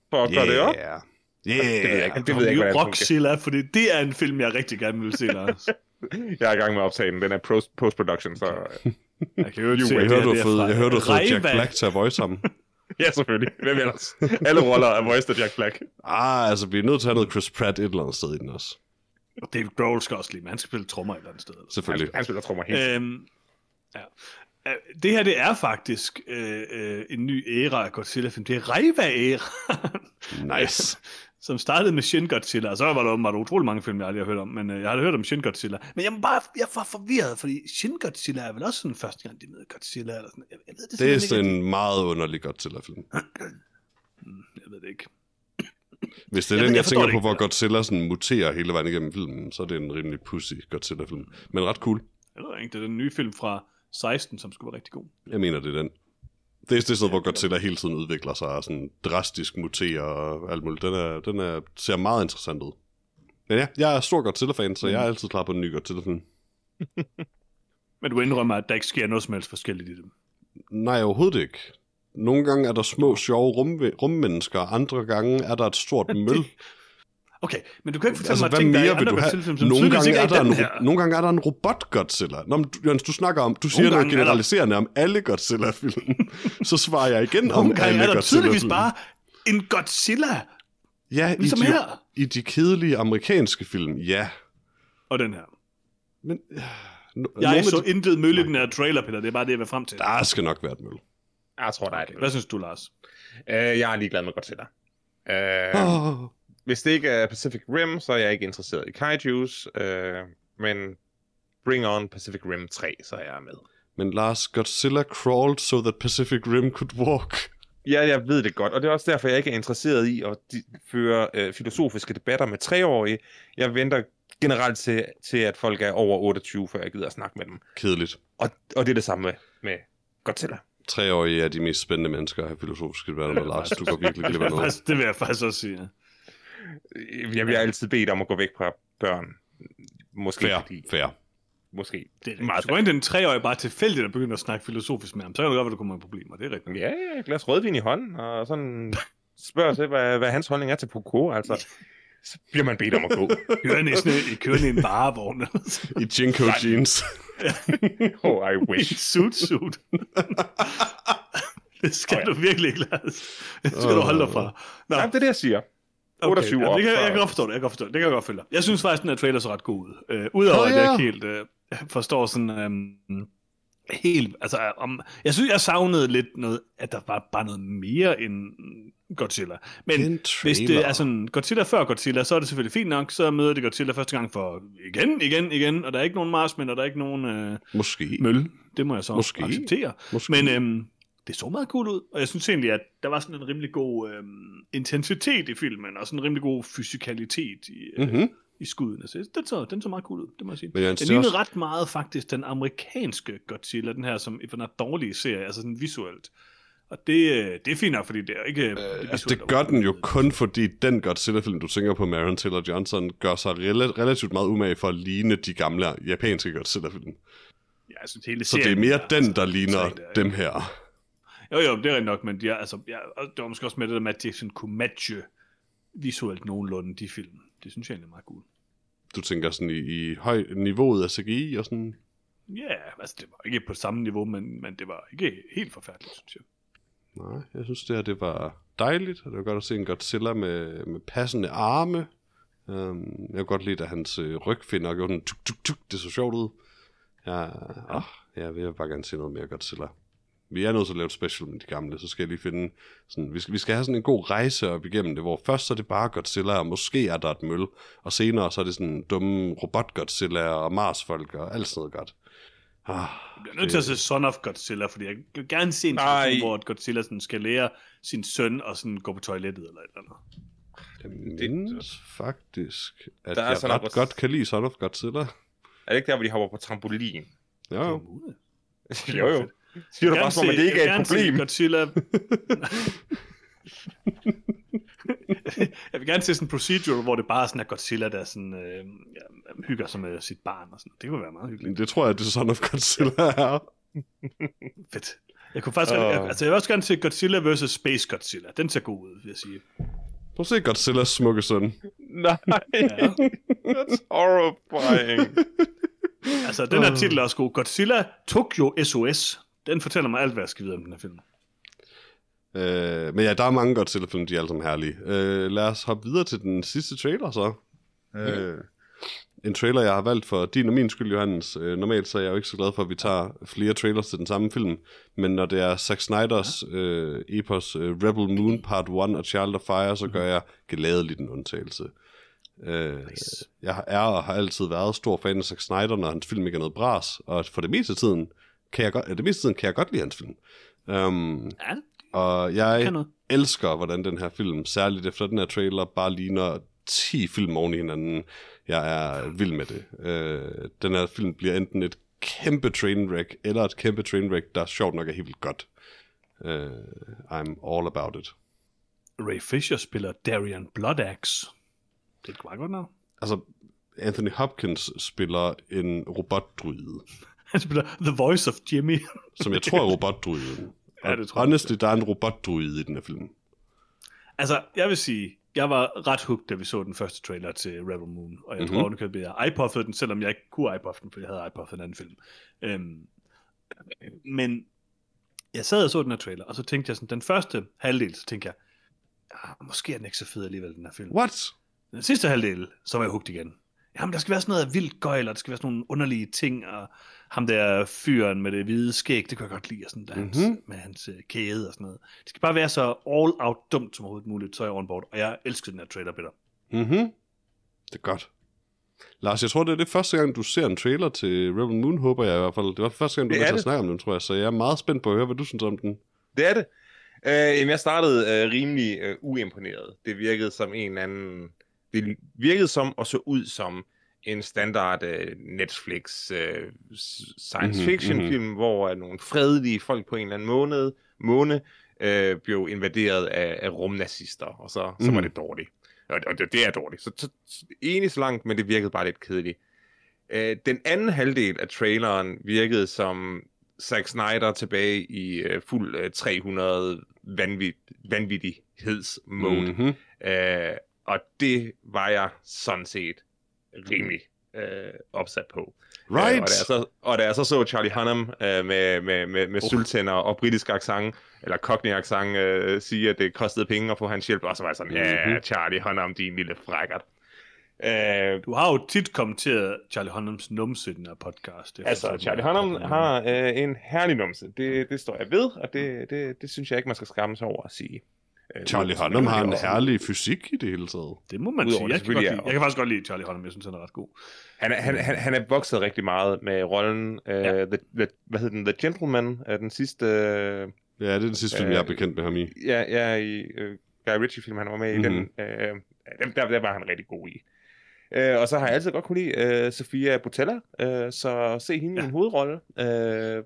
fucker det op. Yeah. Det ved jeg Yeah. ikke. Det ved jeg ikke, hvordan det. Rockzilla, fordi det er en film, jeg rigtig gerne vil se, Lars. Jeg er i gang med at optage den. Den er post- post-production, så... Jeg kan jo ikke Jo, se, Jeg hørte, det du har fået, jeg Jack. Black til at voice ham. ja, selvfølgelig. Hvem ellers? Alle roller er voiced af Jack Black. Ah, altså, vi er nødt til at have noget Chris Pratt et eller andet sted i den også. David Grohl skal også lige, men han skal spille trommer et eller andet sted. Selvfølgelig. Han, han spiller trommer helt. Øhm, ja. Øh, Det her, det er faktisk øh, øh, en ny æra af Godzilla-film. Det er Reiva-æra, Nice. som startede med Shin Godzilla, og så var der åbenbart utrolig mange film, jeg aldrig har hørt om, men øh, jeg har hørt om Shin Godzilla. Men jeg, bare, jeg var forvirret, fordi Shin Godzilla er vel også sådan første gang, de møder Godzilla, eller sådan. Jeg, jeg ved det, Det er sådan en meget underlig Godzilla-film. rigtig. Jeg ved det ikke. Hvis det er Jeg den, ved- jeg, jeg tænker på, ikke. hvor Godzilla sådan muterer hele vejen igennem filmen, så er det en rimelig pussy Godzilla-film. Men ret cool. Jeg ved ikke, det er den nye film fra 16, som skulle være rigtig god. Jeg mener, det er den. Det er det sted, hvor Godzilla hele tiden udvikler sig og sådan drastisk muterer og alt muligt. Den, er, den er, ser meget interessant ud. Men ja, jeg er stor Godzilla-fan, så jeg er altid klar på en ny Godzilla-film. Men du indrømmer, at der ikke sker noget som helst forskelligt i dem. Nej, overhovedet ikke. Nogle gange er der små, sjove rum, rummennesker, andre gange er der et stort møl. Okay, men du kan ikke fortælle Altså, mig hvad ting, der er mere andre du have? Godzilla-film, som Nogle gange, ikke er der en, her. nogle gange er der en robot-Godzilla. Nå, men du, Jens, du snakker om, du siger Nogle noget gange er der- generaliserende om alle Godzilla-film. så svarer jeg igen om Nogle gange alle er der tydeligvis bare en Godzilla, Ja, ligesom i de, her. i de kedelige amerikanske film, ja. og den her. Men, øh, no, Jeg så de, intet møl i den her trailer, Peter. Det er bare det, jeg vil frem til. der skal nok være et møl. Jeg tror, der er det. Hvad synes du, Lars? Uh, jeg er ligeglad med Godzilla. Uh, Oh. Hvis det ikke er Pacific Rim, så er jeg ikke interesseret i kaijus. Uh, men bring on Pacific Rim 3, så er jeg med. Men Lars, Godzilla crawled so that Pacific Rim could walk. Ja, jeg ved det godt, og det er også derfor, jeg ikke er interesseret i at di- føre øh, filosofiske debatter med treårige. Jeg venter generelt til, til, at folk er over 28, før jeg gider at snakke med dem. Kedeligt. Og, og det er det samme med, med Godzilla. Treårige er de mest spændende mennesker at have filosofiske debatter med, Lars. Du går virkelig glip af Det, er noget. det vil jeg faktisk også sige. Jeg bliver altid bedt om at gå væk fra børn. Måske Fair, fordi... fair. Måske. Det er Meget. Så går ind til en treårig bare tilfældigt og begynder at snakke filosofisk med ham, så kan det godt være, der kommer problemer. Det er rigtigt. Ja, ja, et glas rødvin i hånden, og sådan spørger til, hvad, hvad hans holdning er til Poco, altså. Så bliver man bedt om at gå. Kørende i, sådan, i kørende i en varevogn. I Jinko jeans. Oh, I I wish. en suit suit. det skal oh, ja. du virkelig ikke lade. Det skal du holde dig fra. Nå, Ja, det er det, jeg siger. 28 okay, år. ja, det kan, så- jeg kan godt forstå det, jeg kan godt forstå det. Det kan jeg godt følge. Jeg synes faktisk, at den her trailer så ret god ud. Øh, Udover Nå, at jeg ja. ikke helt øh, forstår sådan... Øh, helt, altså, om, jeg synes, jeg savnede lidt noget, at der var bare noget mere end Godzilla. Men En hvis det er sådan Godzilla før Godzilla, så er det selvfølgelig fint nok, så møder det Godzilla første gang for igen, igen, igen, og der er ikke nogen marsmænd, og der er ikke nogen øh, Måske. møl. Det må jeg så Måske. acceptere. Måske. Men øhm, det så meget cool ud, og jeg synes egentlig, at der var sådan en rimelig god øhm, intensitet i filmen, og sådan en rimelig god fysikalitet i, øh, Mm-hmm. i skuddene. Så den så, den så meget cool ud, det må jeg sige. Men jeg Den lignede også- ret meget faktisk den amerikanske Godzilla, den her som den her dårlige serie, altså sådan visuelt. Og det, øh, det er fint nok, fordi det er ikke... Øh, Altså, det gør den jo kun fordi den Godzilla-film, du tænker på, Marion Taylor Johnson, gør sig rela- relativt meget umage for at ligne de gamle japanske Godzilla-film. Ja, jeg synes, hele Så det er serien mere er, den, der ligner der, dem her. Jo, jo, det er rigtigt nok, men de er, altså, ja, det var måske også med det der med, at de sådan kunne matche visuelt nogenlunde de film. Det synes jeg egentlig er meget cool. Du tænker sådan i, i høj niveauet af CGI og sådan. Ja, altså det var ikke på samme niveau, men, men det var ikke helt forfærdeligt, synes jeg. Nej, jeg synes det her, det var dejligt, og det var godt at se en Godzilla med, med passende arme. Um, jeg kunne godt lide, at hans øh, rygfinder gjorde den tuk, tuk, tuk, det så sjovt ud. Ja, åh, jeg vil bare gerne se noget mere Godzilla. Vi er nødt til at lave et special med de gamle, så skal jeg lige finde sådan, vi skal, vi skal have sådan en god rejse op igennem det, hvor først så er det bare Godzilla, og måske er der et møl, og senere så er det sådan dumme robot-Godzilla og Marsfolk og alt sådan noget godt. Ah, Jeg bliver nødt til at se Son of Godzilla, fordi jeg vil gerne se en situation, hvor Godzilla sådan skal lære sin søn og sådan gå på toilettet eller et eller andet. Jeg mindes faktisk, at Der er jeg sådan ret noget- godt kan lide Son of Godzilla. Er det ikke der, hvor de hopper på trampolin? Jo, jo. Muligt. jo, jo. Siger du bare som om, at det ikke er et problem? Godzilla... jeg vil gerne se sådan en procedure, hvor det bare er sådan, at Godzilla, der sådan, øh, ja, hygger sig med sit barn og sådan. Det kunne være meget hyggeligt. Det tror jeg, det er Son of Godzilla er. Fedt. Jeg kunne faktisk, uh... jeg, altså jeg vil også gerne se Godzilla vs. Space Godzilla. Den ser god ud, vil jeg sige. Prøv at se Godzillas smukke søn. Nej, Ja. that's horrifying. Altså, den her titel er også god. Godzilla Tokyo SOS. Den fortæller mig alt, hvad jeg skal vide om den her film. Øh, men ja, der er mange Godzilla-film, de er alle sammen herlige. Øh, lad os hoppe videre til den sidste trailer så. Øh, en trailer, jeg har valgt for din og min skyld, Johannes. Øh, normalt så er jeg jo ikke så glad for, at vi tager flere trailers til den samme film. Men når det er Zack Snyders øh, epos øh, Rebel Moon Part 1 og Child of Fire, så gør jeg glædeligt en undtagelse. Øh, Nice. jeg er og har altid været stor fan af Zack Snyder, når hans film ikke er noget bras. Og for det meste af tiden kan jeg godt, det meste tiden kan jeg godt lide hans film. Um, Ja, Og jeg elsker, hvordan den her film, særligt efter den her trailer, bare ligner 10 film oven i hinanden. Jeg er vild med det. Øh, den her film bliver enten et kæmpe trainwreck, eller et kæmpe trainwreck, der sjovt nok er helt vildt godt. Øh, I'm all about it. Ray Fisher spiller Darian Bloodaxe. Det er meget godt navn. Altså, Anthony Hopkins spiller en robotdruide, Han spiller The Voice of Jimmy. som jeg tror er robotdruiden. Ja, det tror jeg Honestly, der er en robotdruide i den her film. altså, jeg vil sige, jeg var ret hooked, da vi så den første trailer til Rebel Moon, og jeg mm-hmm. tror, at jeg iPuffede den, selvom jeg ikke kunne iPuffe den, fordi jeg havde iPuffet en anden film. Øhm, men jeg sad og så den her trailer, og så tænkte jeg sådan, den første halvdel, så tænkte jeg, ah, måske er den ikke så fed alligevel, den her film. What? Den sidste halvdel, så var jeg hugt igen. Jamen, der skal være sådan noget vildt gøjl, og der skal være sådan nogle underlige ting, og ham der fyren med det hvide skæg, det kan jeg godt lide, og sådan, der, hans, Mhm. med hans øh, kæde og sådan noget. Det skal bare være så all-out dumt som overhovedet muligt, så er jeg on board, og jeg elsker den her trailer, Peter. Mhm. Det er godt. Lars, jeg tror, det er det første gang, du ser en trailer til Rebel Moon, håber jeg i hvert fald. Det var første gang, du var til at det. snakke om den, tror jeg. Så jeg er meget spændt på at høre, hvad du synes om den. Det er det. Øh, jamen, jeg startede øh, rimelig øh, uimponeret. Det virkede som en eller anden... Det virkede som og så ud som en standard øh, Netflix øh, science Mhm, fiction mhm. film, hvor øh, nogle fredelige folk på en eller anden måned, måne øh, blev invaderet af, af rumnazister, og så, så var Mhm. det dårligt. Og, og det, det er dårligt. Så, så, enig så langt, men det virkede bare lidt kedeligt. Øh, den anden halvdel af traileren virkede som Zack Snyder tilbage i øh, fuld øh, 300 vanvit, vanvittighedsmode. Mm. Mhm. Øh, og det var jeg sådan set rimelig øh, opsat på. Øh, og, da Right! jeg så, og da jeg så så Charlie Hunnam øh, med, med, med, med Uh. sølvtænder og britisk accent, eller cockney accent, øh, sige, at det kostede penge at få hans hjælp, og så var jeg sådan, ja, Mhm. Charlie Hunnam, din lille frækkert. Øh, Du har jo tit kommenteret Charlie Hunnams numse i den her podcast. Det Altså, Charlie Hunnam har øh, en herlig numse. Det, det står jeg ved, og det, det, det synes jeg ikke, man skal skamme sig over at sige. Øh, Charlie Hunnam har en herlig fysik i det hele taget. Det må man Udover sige. det Jeg kan, godt lide, er- jeg kan faktisk godt lide Charlie Hunnam. Jeg synes, han er ret god. Han, er- han, han, han er vokset rigtig meget med rollen, øh, Ja. the, the, hvad hedder den, The Gentleman, er den sidste, øh, Ja, det er den sidste film, Øh, jeg er bekendt med ham i. ja, ja, i øh, Guy Ritchie-film, han var med Mhm. i, den, øh, den der, der var han rigtig god i. Øh, og så har jeg altid godt kunne lide øh, Sofia Butella, øh, så se hende Ja. i en hovedrolle, øh, det,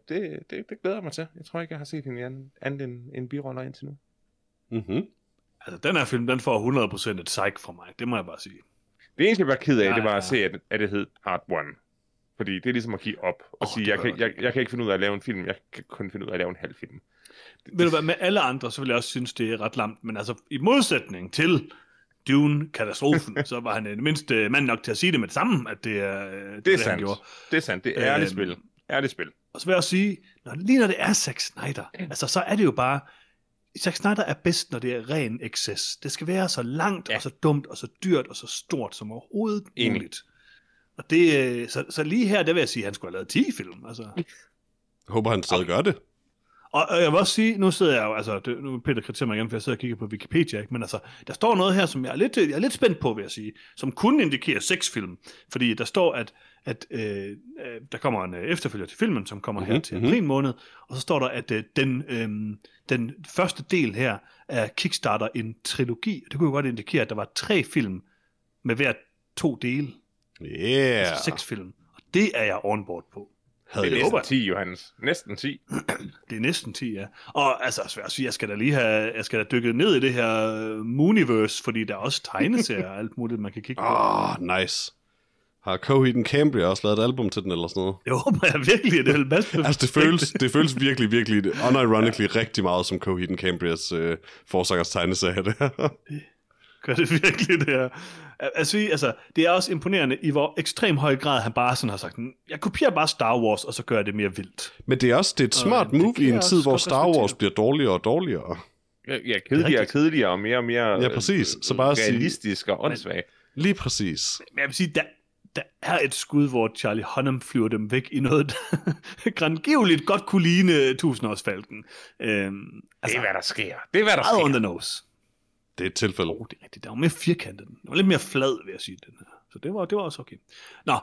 det, det glæder jeg mig til. Jeg tror ikke, jeg har set hende i anden, andet end en biroller indtil nu. Mm-hmm. Altså, den her film, den får 100% et psych fra mig. Det må jeg bare sige. Det eneste, jeg var ked af, Ja, det var ja. at se, at, at det hed Hard One. Fordi det er ligesom at give op og oh, sige, det jeg kan, jeg, jeg kan ikke finde ud af at lave en film, jeg kan kun finde ud af at lave en halv film. Ved du hvad, med alle andre, så vil jeg også synes, det er ret lamt. Men altså, i modsætning til Dune-katastrofen, så var han øh, mindst øh, mand nok til at sige det med det samme, at det er øh, det, Det er han sandt. gjorde. Det er sandt, det er ærligt Øhm, spil. Ærligt spil. Og så vil jeg også sige, når, lige når det er Zack Snyder, altså så er det jo bare, Zack Snyder er bedst, når det er ren excess. Det skal være så langt, ja. Og så dumt, og så dyrt, og så stort som overhovedet Enig. muligt. Og det, øh, så, så lige her, der vil jeg sige, at han skulle have lavet 10 film. Altså. Håber, han stadig gør det. Og, og jeg vil også sige, nu sidder jeg jo, altså, det, nu er Peter kritiserer mig igen, for jeg sidder og kigger på Wikipedia, ikke? men altså, der står noget her, som jeg er lidt, jeg er lidt spændt på, vil jeg sige, som kunne indikere seks film, fordi der står, at, at øh, øh, der kommer en øh, efterfølger til filmen, som kommer mm-hmm, her Mhm, til mhm. april måned, og så står der, at øh, den, øh, den første del her er Kickstarter en trilogi, og det kunne jo godt indikere, at der var tre film med hver to dele, Yeah. altså seks film, og det er jeg on board på. Havde Det er jeg næsten jeg. 10, Johannes. Næsten 10. Det er næsten 10, ja. Og altså, svært at sige, jeg skal da lige have, jeg skal da dykke ned i det her øh, Mooniverse, fordi der er også tegneserier og alt muligt, man kan kigge på. Åh, oh, nice. Har Coheed Cambria også lavet et album til den eller sådan noget? Jeg håber jeg virkelig, det er en masse Altså, det føles, det føles virkelig, virkelig, unironically rigtig meget som Coheed Cambrias øh, forsangers tegneserie der. Gør det virkelig det her. Altså, altså, det er også imponerende, i hvor ekstrem høj grad han bare sådan har sagt, jeg kopierer bare Star Wars, og så gør jeg det mere vildt. Men det er også det er et smart det move i en tid, hvor Star Wars bliver dårligere og dårligere. Ja, ja Det er kedeligere og kedeligere, og mere og mere Ja, præcis. Så bare sige- realistisk og åndssvag. Lige præcis. Men jeg vil sige, der, der er et skud, hvor Charlie Hunnam flyver dem væk i noget, der grandgiveligt godt kunne ligne tusindårsfalken. Øhm, Det altså, er, hvad der sker. Det er, hvad der meget on sker. the nose. Det er et tilfælde. Oh, det er rigtigt. Der var mere firkantet. Den var lidt mere flad, vil jeg sige, den her. Så det var, det var også okay. Nå,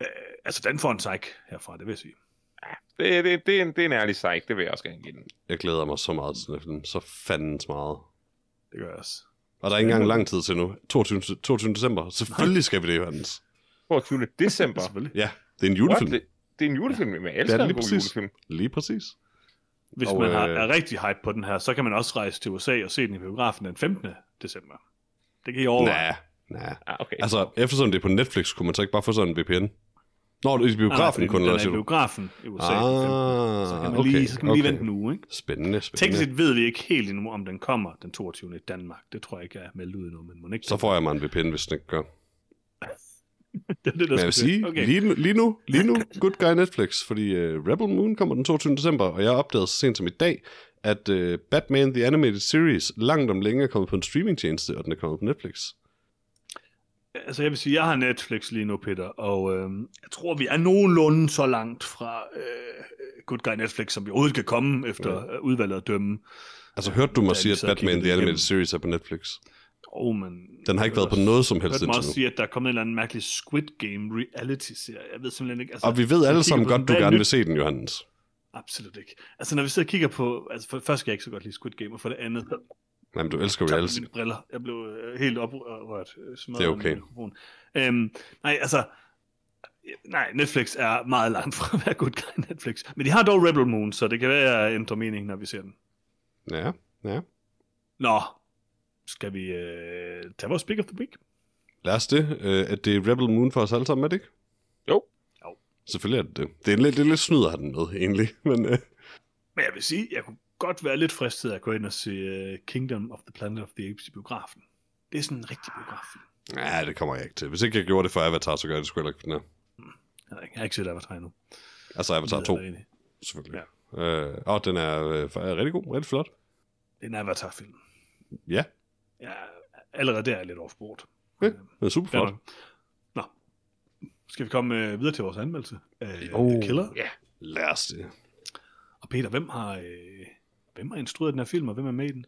øh, altså den får en psych herfra, det vil jeg sige. Det, det, det, er en, det er en ærlig sejt, det vil jeg også gerne give den. Jeg glæder mig så meget til den. Så fandens meget. Det gør jeg også. Og der er ikke engang lang tid til nu. 22. 22. december. Selvfølgelig skal vi det, Johannes. 22. december. Ja, det er en julefilm. What? Det, det er en julefilm, men jeg elsker Ja, en lige god præcis. julefilm. Lige præcis. Hvis Og, man har, øh, er rigtig hype på den her, så kan man også rejse til USA og se den i biografen den 15. december. Det kan I overveje. Nej, nej. Ah, okay. Altså, eftersom det er på Netflix, kunne man så ikke bare få sådan en VPN? Nå, det er i biografen Nej, kun, den eller er i siger du? biografen i USA. Ah, den 15. så kan man lige, så kan man lige okay. vente en uge, ikke? Spændende, Teknisk spændende. set ved vi ikke helt endnu, om den kommer den 22. i Danmark. Det tror jeg ikke er meldt ud endnu, men må ikke Så får jeg mig en VPN, hvis den ikke gør. det, er det, der Men jeg vil sige, okay. lige, lige nu, lige nu, good guy Netflix, fordi uh, Rebel Moon kommer den 22. december, og jeg opdagede så sent som i dag, at uh, Batman The Animated Series langt om længe er kommet på en streamingtjeneste, og den er kommet på Netflix. Altså jeg vil sige, jeg har Netflix lige nu, Peter, og øh, jeg tror, vi er nogenlunde så langt fra øh, Good Guy Netflix, som vi overhovedet kan komme efter ja. udvalget at dømme. Altså, hørte du mig sige, at Batman The Animated. Series er på Netflix? Oh, men, Den har ikke været på noget som Jeg helst hørte mig indtil også nu. sige, at der er kommet en eller anden mærkelig Squid Game reality-serie. Jeg ved simpelthen ikke. Altså, Og vi ved alle sammen godt, den, du er gerne nyt? vil se den, Johannes. Absolut ikke. Altså når vi sidder og kigger på, altså for det første skal jeg ikke så godt lide Squid Game, og for det andet, Nej, men du elsker reality. mine briller. Jeg blev øh, helt oprørt. Øh, smadret Det er okay. Øhm, nej, altså, nej, Netflix er meget langt fra at være good guy Netflix. Men de har dog Rebel Moon, så det kan være, at jeg ændrer mening, når vi ser den. Ja, ja. Nå, skal vi øh, tage vores Pick of the Week? Lad os det. Øh, at det er Rebel Moon for os alle sammen, er det ikke? Jo. Jo. Selvfølgelig er det det. Det er lidt, det er lidt snyd at have den med, egentlig. Men øh, Men jeg vil sige, jeg kunne godt være lidt fristet at gå ind og se uh, Kingdom of the Planet of the Apes i biografen. Det er sådan en rigtig biograffilm. ja, det kommer jeg ikke til. Hvis ikke jeg gjorde det for Avatar, så gør jeg det sgu heller ikke for den her. Jeg har ikke, jeg har ikke set Avatar endnu. Altså Avatar 2, Det er rigtig- selvfølgelig. Ja. Øh, og den er, øh, er rigtig god, rigtig flot. Det er en Avatar-film. Ja, Ja, allerede der er jeg lidt off-board. ja den er super flot. Nå. Skal vi komme øh, videre til vores anmeldelse af Oh. Killer? Ja. Lad os det. Og Peter, hvem har, øh, hvem har instrueret den her film, og hvem er med i den?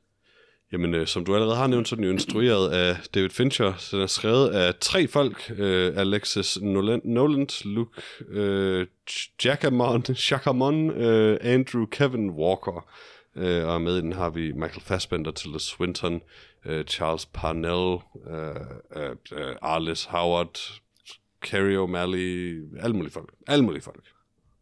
Jamen, øh, som du allerede har nævnt, så er den jo instrueret af David Fincher. Så den er skrevet af tre folk. Øh, Alexis Nolan, Noland, Luke øh, Jackamon, Jackamon øh, Andrew Kevin Walker. Øh, og med i den har vi Michael Fassbender, Tilda Swinton, øh, Charles Parnell, øh, øh, øh, Arliss Howard, Carrie O'Malley, alle mulige folk. Alle mulige folk.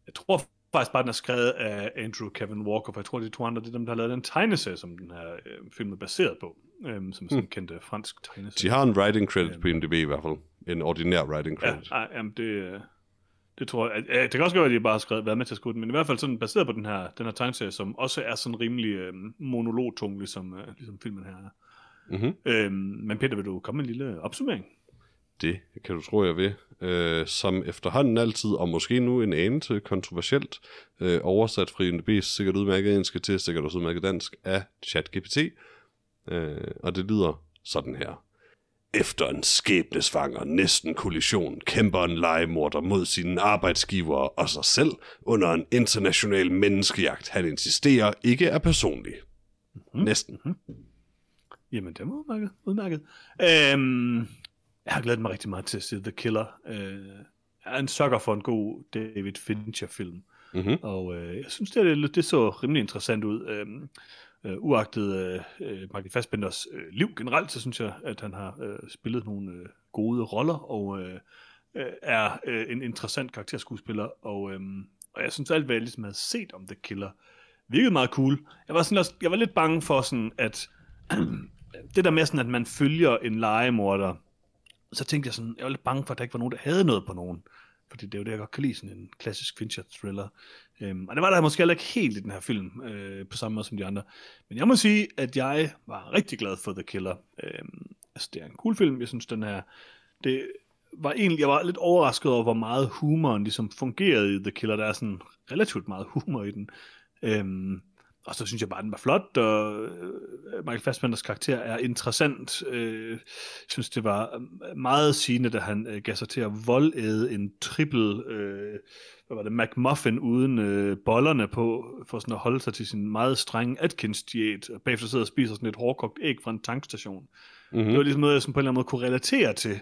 Jeg tror faktisk bare, den er skrevet af Andrew Kevin Walker, for jeg tror, de to andre, det er dem, der har lavet den tegneserie, som den her øh, film er baseret på, øh, som er sådan en kendt øh, fransk De tegneserie. har en writing credit på IMDb i hvert fald. En ordinær writing Ja, credit. ej, jamen det, øh, det tror jeg. Ja, det kan også godt være, at de bare har skrevet, været med til at skrive den, men i hvert fald sådan baseret på den her, den her tegneserie, som også er sådan rimelig øh, monologtung, ligesom, øh, ligesom filmen her er. Mm-hmm. Øhm, men Peter, vil du komme med en lille opsummering? Det kan du tro, jeg vil. Øh, som efterhånden altid, og måske nu en anelse kontroversielt, øh, oversat fra IMDb's sikkert udmærket engelsk til sikkert også udmærket dansk af ChatGPT. Øh, og det lyder sådan her. Efter en skæbnesvanger næsten kollision kæmper en legemorder mod sine arbejdsgivere og sig selv under en international menneskejagt, han insisterer ikke er personlig. Mm-hmm. Næsten. Jamen, det var udmærket. udmærket. Øhm, jeg har glædet mig rigtig meget til at se The Killer. Øh, jeg er en sukker for en god David Fincher-film. Mm-hmm. Og øh, jeg synes, det, det, det så rimelig interessant ud. Øhm, øh, uagtet øh, øh, Michael Fassbenders øh, liv generelt, så synes jeg, at han har øh, spillet nogle øh, gode roller, og øh, øh, er øh, en interessant karakterskuespiller. Og, øh, og jeg synes alt, hvad jeg ligesom havde set om The Killer, virkede meget cool. Jeg var, sådan jeg var lidt bange for sådan, at det der med sådan, at man følger en legemorder, så tænkte jeg sådan, jeg var lidt bange for, at der ikke var nogen, der havde noget på nogen. Fordi det er jo det, jeg godt kan lide, sådan en klassisk Fincher-thriller. Øhm, og det var der måske heller ikke helt i den her film, øh, på samme måde som de andre. Men jeg må sige, at jeg var rigtig glad for The Killer. Øhm, altså, det er en cool film. Jeg synes, den her... Det var egentlig, jeg var lidt overrasket over, hvor meget humoren ligesom fungerede i The Killer. Der er sådan relativt meget humor i den. Øhm, og så synes jeg bare, at den var flot, og øh, Michael Fassbenders karakter er interessant. Øh, jeg synes, det var øh, meget sigende, da han gav sig til at voldæde en triple, øh, hvad var det, McMuffin uden øh, bollerne på, for sådan at holde sig til sin meget strenge Atkins-diæt, og bagefter sidder og spiser sådan et hårdkogt æg fra en tankstation. Mm. Mm-hmm. Det var ligesom noget, jeg sådan på en eller anden måde kunne relatere til.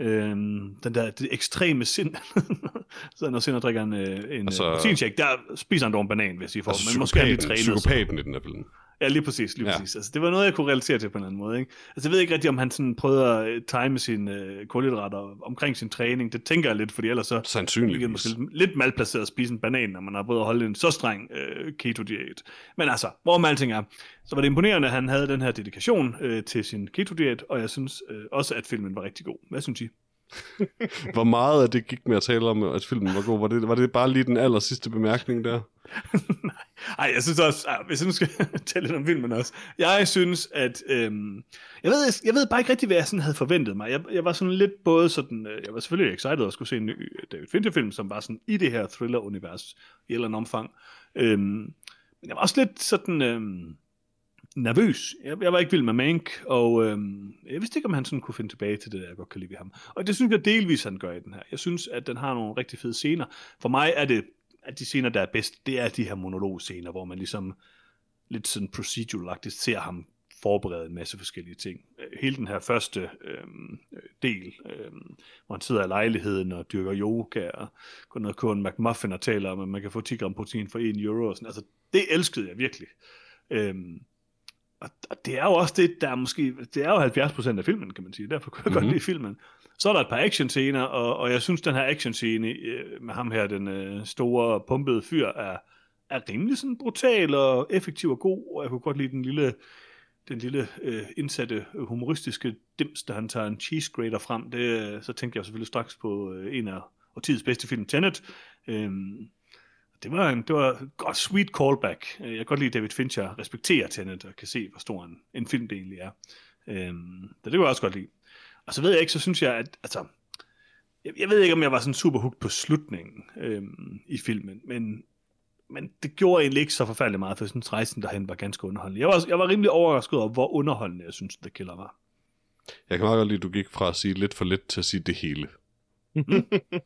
Øhm, den der det ekstreme sind. så når Sind drikker en, øh, en Altså- proteinshake, der spiser han dog en banan, hvis I får. Altså, men måske er han lidt trænet. psykopaten i den her film. Ja, lige præcis, lige Ja. præcis. Altså, det var noget, jeg kunne relatere til på en eller anden måde. Ikke? Altså, jeg ved ikke rigtig, om han sådan prøvede at øh, time sine øh, kulhydrater omkring sin træning. Det tænker jeg lidt, fordi ellers så Sandsynligvis. det måske lidt malplaceret at spise en banan, når man har prøvet at holde en så streng øh, keto-diæt. Men altså, hvorom alting er, så var det imponerende, at han havde den her dedikation øh, til sin keto-diæt, og jeg synes øh, også, at filmen var rigtig god. Hvad synes I? Hvor meget af det gik med at tale om, at filmen var god? Var det, var det bare lige den aller sidste bemærkning der? Nej, Ej, jeg synes også, ah, hvis jeg nu skal tale lidt om filmen også, jeg synes, at, øhm, jeg, ved, jeg ved bare ikke rigtig, hvad jeg sådan havde forventet mig. Jeg, jeg var sådan lidt både sådan, øh, jeg var selvfølgelig excited at skulle se en ny øh, David Fincher-film, som var sådan i det her thriller-univers i et eller andet omfang. Øhm, men jeg var også lidt sådan øhm, nervøs. Jeg, jeg var ikke vild med Mank, og øhm, jeg vidste ikke, om han sådan kunne finde tilbage til det, der jeg godt kan lide ved ham. Og det synes jeg delvis, han gør i den her. Jeg synes, at den har nogle rigtig fede scener. For mig er det at de scener, der er bedst, det er de her monologscener, hvor man ligesom lidt sådan procedural ser ham forberede en masse forskellige ting. Hele den her første øhm, del, øhm, hvor han sidder i lejligheden og dyrker yoga og går ned og køber en McMuffin og taler om, at man kan få 10 gram protein for 1 euro. Og sådan. Altså, det elskede jeg virkelig. Øhm, og, og det er jo også det, der er måske, det er jo 70% af filmen, kan man sige. Derfor kunne jeg mm-hmm. Mhm. godt lide filmen. Så er der et par actionscener, og, og jeg synes, den her actionscene øh, med ham her, den øh, store pumpede fyr, er, er rimelig sådan brutal og effektiv og god, og jeg kunne godt lide den lille, den lille øh, indsatte humoristiske dims, da han tager en cheese grater frem. Det, øh, så tænkte jeg selvfølgelig straks på øh, en af årtidets bedste film, Tenet. Øhm, det var, en, det var godt sweet callback. Øh, Jeg kan godt lide, at David Fincher respekterer Tenet og kan se, hvor stor en, en film det egentlig er. Øhm, det kunne jeg også godt lide. Og så ved jeg ikke, så synes jeg, at altså, jeg, jeg ved ikke, om jeg var sådan super hooked på slutningen øhm, i filmen, men, men det gjorde egentlig ikke så forfærdeligt meget, for jeg synes, rejsen derhen var ganske underholdende. Jeg var, jeg var rimelig overrasket over, hvor underholdende jeg synes, The Killer var. Jeg kan meget godt lide, at du gik fra at sige lidt for lidt til at sige det hele.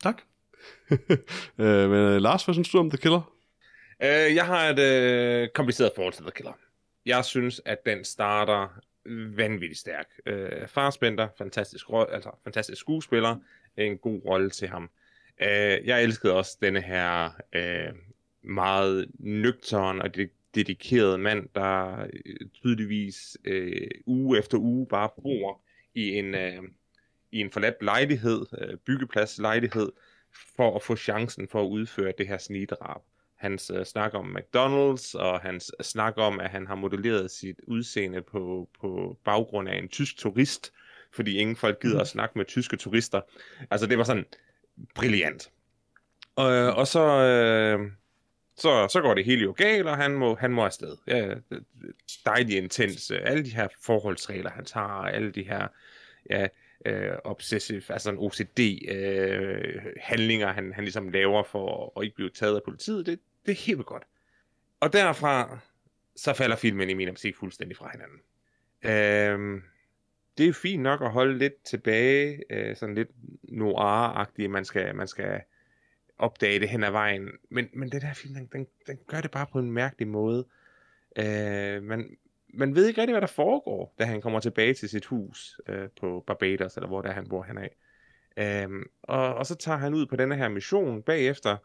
Tak. øh, men øh, Lars, hvad synes du om The Killer? Øh, jeg har et øh, kompliceret forhold til The Killer. Jeg synes, at den starter vanvittigt stærk. Øh, Farsbender, fantastisk, ro- altså, fantastisk skuespiller, en god rolle til ham. Øh, jeg elskede også denne her øh, meget nøgteren og de- dedikeret mand, der øh, tydeligvis øh, uge efter uge bare bor i en, øh, i en forladt lejlighed, øh, byggeplads lejlighed, for at få chancen for at udføre det her snidrab hans øh, snak om McDonald's, og hans snak om, at han har modelleret sit udseende på, på baggrund af en tysk turist, fordi ingen folk gider at snakke med tyske turister. Altså, det var sådan brilliant. Og, og så, øh, så, så går det hele jo galt, og han må, han må afsted. Ja, dejligt intens. Alle de her forholdsregler, han tager, alle de her ja, øh, Øh, obsessive, altså en OCD-handlinger, øh, han, han ligesom laver for at ikke blive taget af politiet, det, det er helt godt. Og derfra, så falder filmen i min optik fuldstændig fra hinanden. Øhm, det er fint nok at holde lidt tilbage, øh, sådan lidt noir-agtigt, man skal, man skal opdage det hen ad vejen, men, men den her film, den, den, den gør det bare på en mærkelig måde. Øh, man, man ved ikke rigtig, hvad der foregår, da han kommer tilbage til sit hus øh, på Barbados, eller hvor der han bor han af. Øhm, og, og så tager han ud på denne her mission bagefter,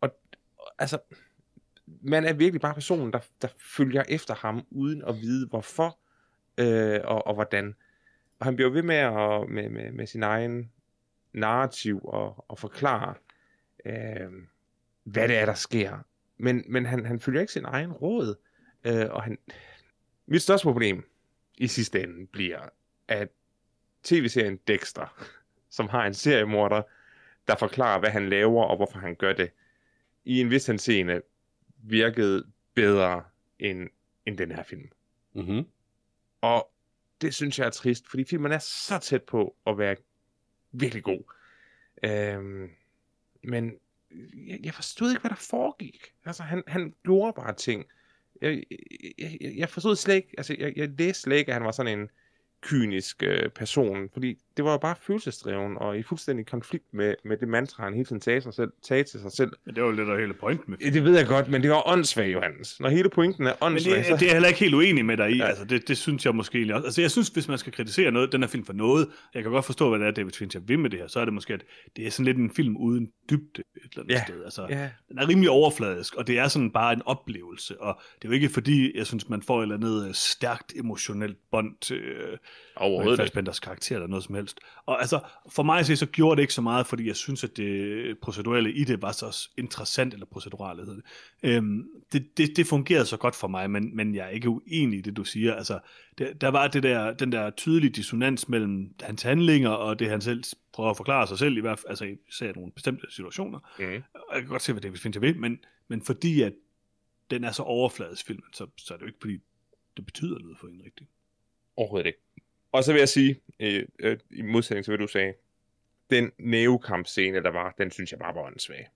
og altså, man er virkelig bare personen, der, der følger efter ham, uden at vide hvorfor øh, og, og hvordan. Og han bliver ved med, at, med, med, med sin egen narrativ og, og forklare, øh, hvad det er, der sker. Men, men han, han følger ikke sin egen råd. Øh, og han, mit største problem i sidste ende bliver, at tv-serien Dexter, som har en seriemorder, der forklarer, hvad han laver og hvorfor han gør det, i en vis henseende virkede bedre end, end den her film. Mm-hmm. Og det synes jeg er trist, fordi filmen er så tæt på at være virkelig god. Øhm, men jeg, jeg forstod ikke, hvad der foregik. Altså, han, han gjorde bare ting. Jeg, jeg, jeg forstod slet ikke, altså, jeg, jeg læste slet ikke, at han var sådan en kynisk øh, person, fordi det var jo bare følelsesdreven, og i fuldstændig konflikt med, med det mantra, han hele tiden sagde, sig selv, sagde til sig selv. Men det var jo lidt af hele pointen med Ja, Det ved jeg godt, men det var åndssvagt, Johannes. Når hele pointen er Men åndssvagt, det, så... det er jeg heller ikke helt uenig med dig i. Ja. Altså, det, det synes jeg måske egentlig også. Altså, jeg synes, hvis man skal kritisere noget, den her film for noget, jeg kan godt forstå, hvad det er, David Fincher vil med det her, så er det måske, at det er sådan lidt en film uden dybde et eller andet Ja. sted. Altså, Ja, den er rimelig overfladisk, og det er sådan bare en oplevelse, og det er jo ikke fordi, jeg synes, man får et eller andet øh, stærkt emotionelt bånd til øh, overhovedet. Fassbenders karakter eller noget som helst. Og altså, for mig at se, så gjorde det ikke så meget, fordi jeg synes, at det procedurelle i det var så interessant, eller procedurale hedder det. Øhm, det, det, det fungerede så godt for mig, men, men jeg er ikke uenig i det, du siger. Altså, der, der var det der, den der tydelige dissonans mellem hans handlinger, og det han selv prøver at forklare sig selv, i hvert fald, altså især i nogle bestemte situationer. Mm. Jeg kan godt se, hvad David Fincher vil, men, men fordi at den er så overfladisk filmen, så, så er det jo ikke fordi, det betyder noget for en rigtig. Overhovedet ikke. Og så vil jeg sige, øh, øh, i modsætning til hvad du sagde, den nævekampscene, der var, den synes jeg bare var åndssvag.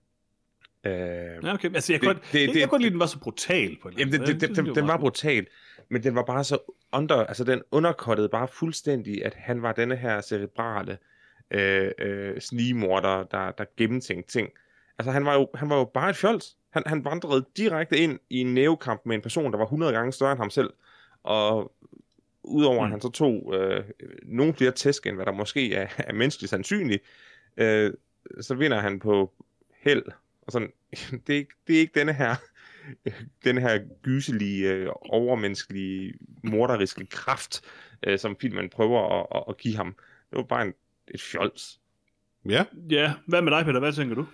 Øh, Ja, okay. Altså, jeg Det- godt, det- det, jeg, det- jeg kan godt lide, den var så brutal på en Jamen, det, det, det, den, den var brutal, men den var bare så under, altså den underkottede bare fuldstændig, at han var denne her cerebrale øh, øh, snigmorder, der, der gennemtænkte ting. Altså han var jo, han var jo bare et fjols. Han, han vandrede direkte ind i en nævekamp med en person, der var 100 gange større end ham selv. Og udover mm. at han så tog øh, nogle flere tæsk, end hvad der måske er, er menneskeligt sandsynligt, øh, så vinder han på held. Og sådan, det, er ikke, det er ikke denne her den her gyselige, øh, overmenneskelige, morderiske kraft, øh, som filmen prøver at, at, at give ham. Det var bare en, et fjols. Ja, Ja, hvad med dig, Peter? Hvad tænker du?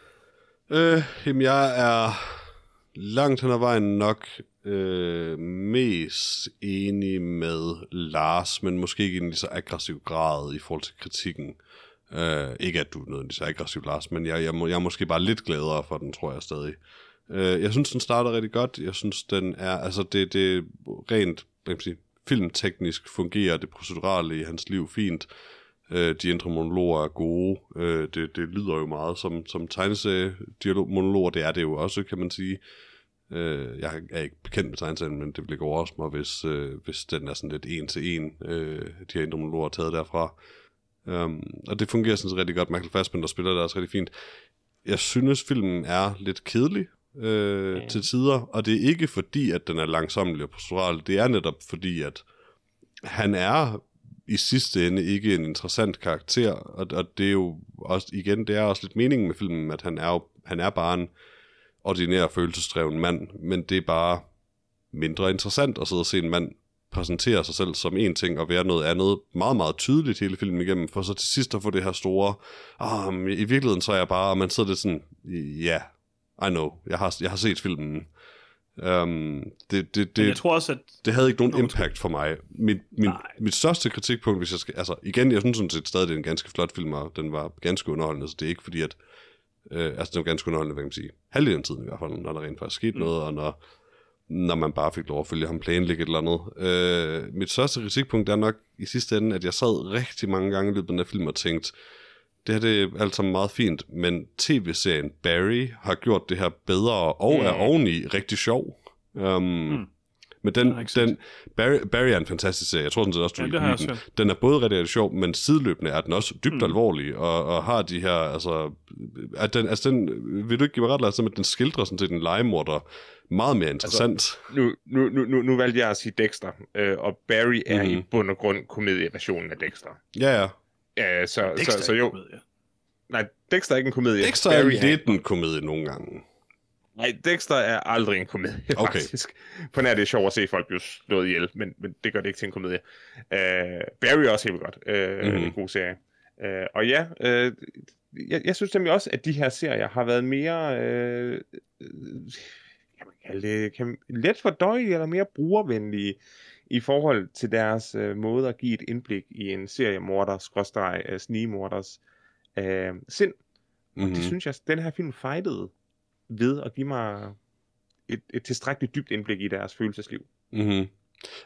øh, jamen jeg er langt hen ad vejen nok øh, mest enig med Lars, men måske ikke i en lige så aggressiv grad i forhold til kritikken. Øh, ikke at du er nødvendigvis så aggressiv, Lars, men jeg, jeg, må, jeg er måske bare lidt gladere for den, tror jeg stadig. Øh, jeg synes, den starter rigtig godt. Jeg synes, den er, altså det, det rent, hvad kan man sige, filmteknisk fungerer det procedurale i hans liv fint. Øh, de indre monologer er gode. Øh, det, det lyder jo meget som, som tegneserie-monologer. Det er det jo også, kan man sige. Øh, jeg er ikke bekendt med tegneserien, men det vil ikke overraske mig, hvis, øh, hvis den er sådan lidt en til en, øh, de her indre monologer er taget derfra. Um, og det fungerer sådan set rigtig godt. Michael Fassbender spiller det også rigtig fint. Jeg synes, filmen er lidt kedelig øh, Mm. til tider, og det er ikke fordi, at den er langsomlig og postural. Det er netop fordi, at han er i sidste ende ikke en interessant karakter, og, og det er jo også, igen, det er også lidt meningen med filmen, at han er jo, han er bare en ordinær følelsesdreven mand, men det er bare mindre interessant at sidde og se en mand præsentere sig selv som en ting og være noget andet meget, meget tydeligt hele filmen igennem, for så til sidst at få det her store, ah, i virkeligheden så er jeg bare, og man sidder lidt sådan, ja, yeah, I know, jeg har, jeg har set filmen. Um, det, det, det, jeg tror også, at det havde ikke nogen Nå, impact for mig. Mit, min, Nej. mit største kritikpunkt, hvis jeg skal... Altså, igen, jeg synes sådan set stadig, det er en ganske flot film, og den var ganske underholdende, så det er ikke fordi, at... Øh, altså, den var ganske underholdende, hvad kan man sige. Halvdelen af tiden i hvert fald, når der rent faktisk skete mm. noget, og når, når man bare fik lov at følge ham planlægge et eller andet. Øh, mit største kritikpunkt er nok i sidste ende, at jeg sad rigtig mange gange i løbet af den her film og tænkte, det her det er alt sammen meget fint, men tv-serien Barry har gjort det her bedre, og Mm. er oveni rigtig sjov. Um, mm. Men den, Den set. Barry, Barry er en fantastisk serie. Jeg tror sådan set også, du Ja, det har den. Den er både rigtig, sjov, men sideløbende er den også dybt Mm. mm. alvorlig, og, og har de her, altså, at den, altså den, vil du ikke give mig ret, Lars, at den skildrer sådan set en legemorder meget mere interessant. Altså, Nu, nu, nu, nu, nu valgte jeg at sige Dexter, øh, og Barry er Mhm. i bund og grund komedieversionen af Dexter. ja, ja. Ja, så, Dexter så, så jo, nej, Dexter er ikke en komedie. Dexter er Barry lidt en komedie nogle gange. Nej, Dexter er aldrig en komedie, Okay. faktisk. På nær det er sjovt at se folk blive slået ihjel, men, men det gør det ikke til en komedie. Uh, Barry er også helt godt. Uh, mm. En god serie. Uh, og ja, uh, jeg, jeg synes nemlig også, at de her serier har været mere... Uh, kan man kalde det, kan, let fordøjelige eller mere brugervenlige i forhold til deres uh, måde at give et indblik i en seriemorder, skråstreg, uh, snigemorders uh, sind. Og Mm-hmm. det synes jeg, den her film fejlede ved at give mig et, et tilstrækkeligt dybt indblik i deres følelsesliv. Mm-hmm.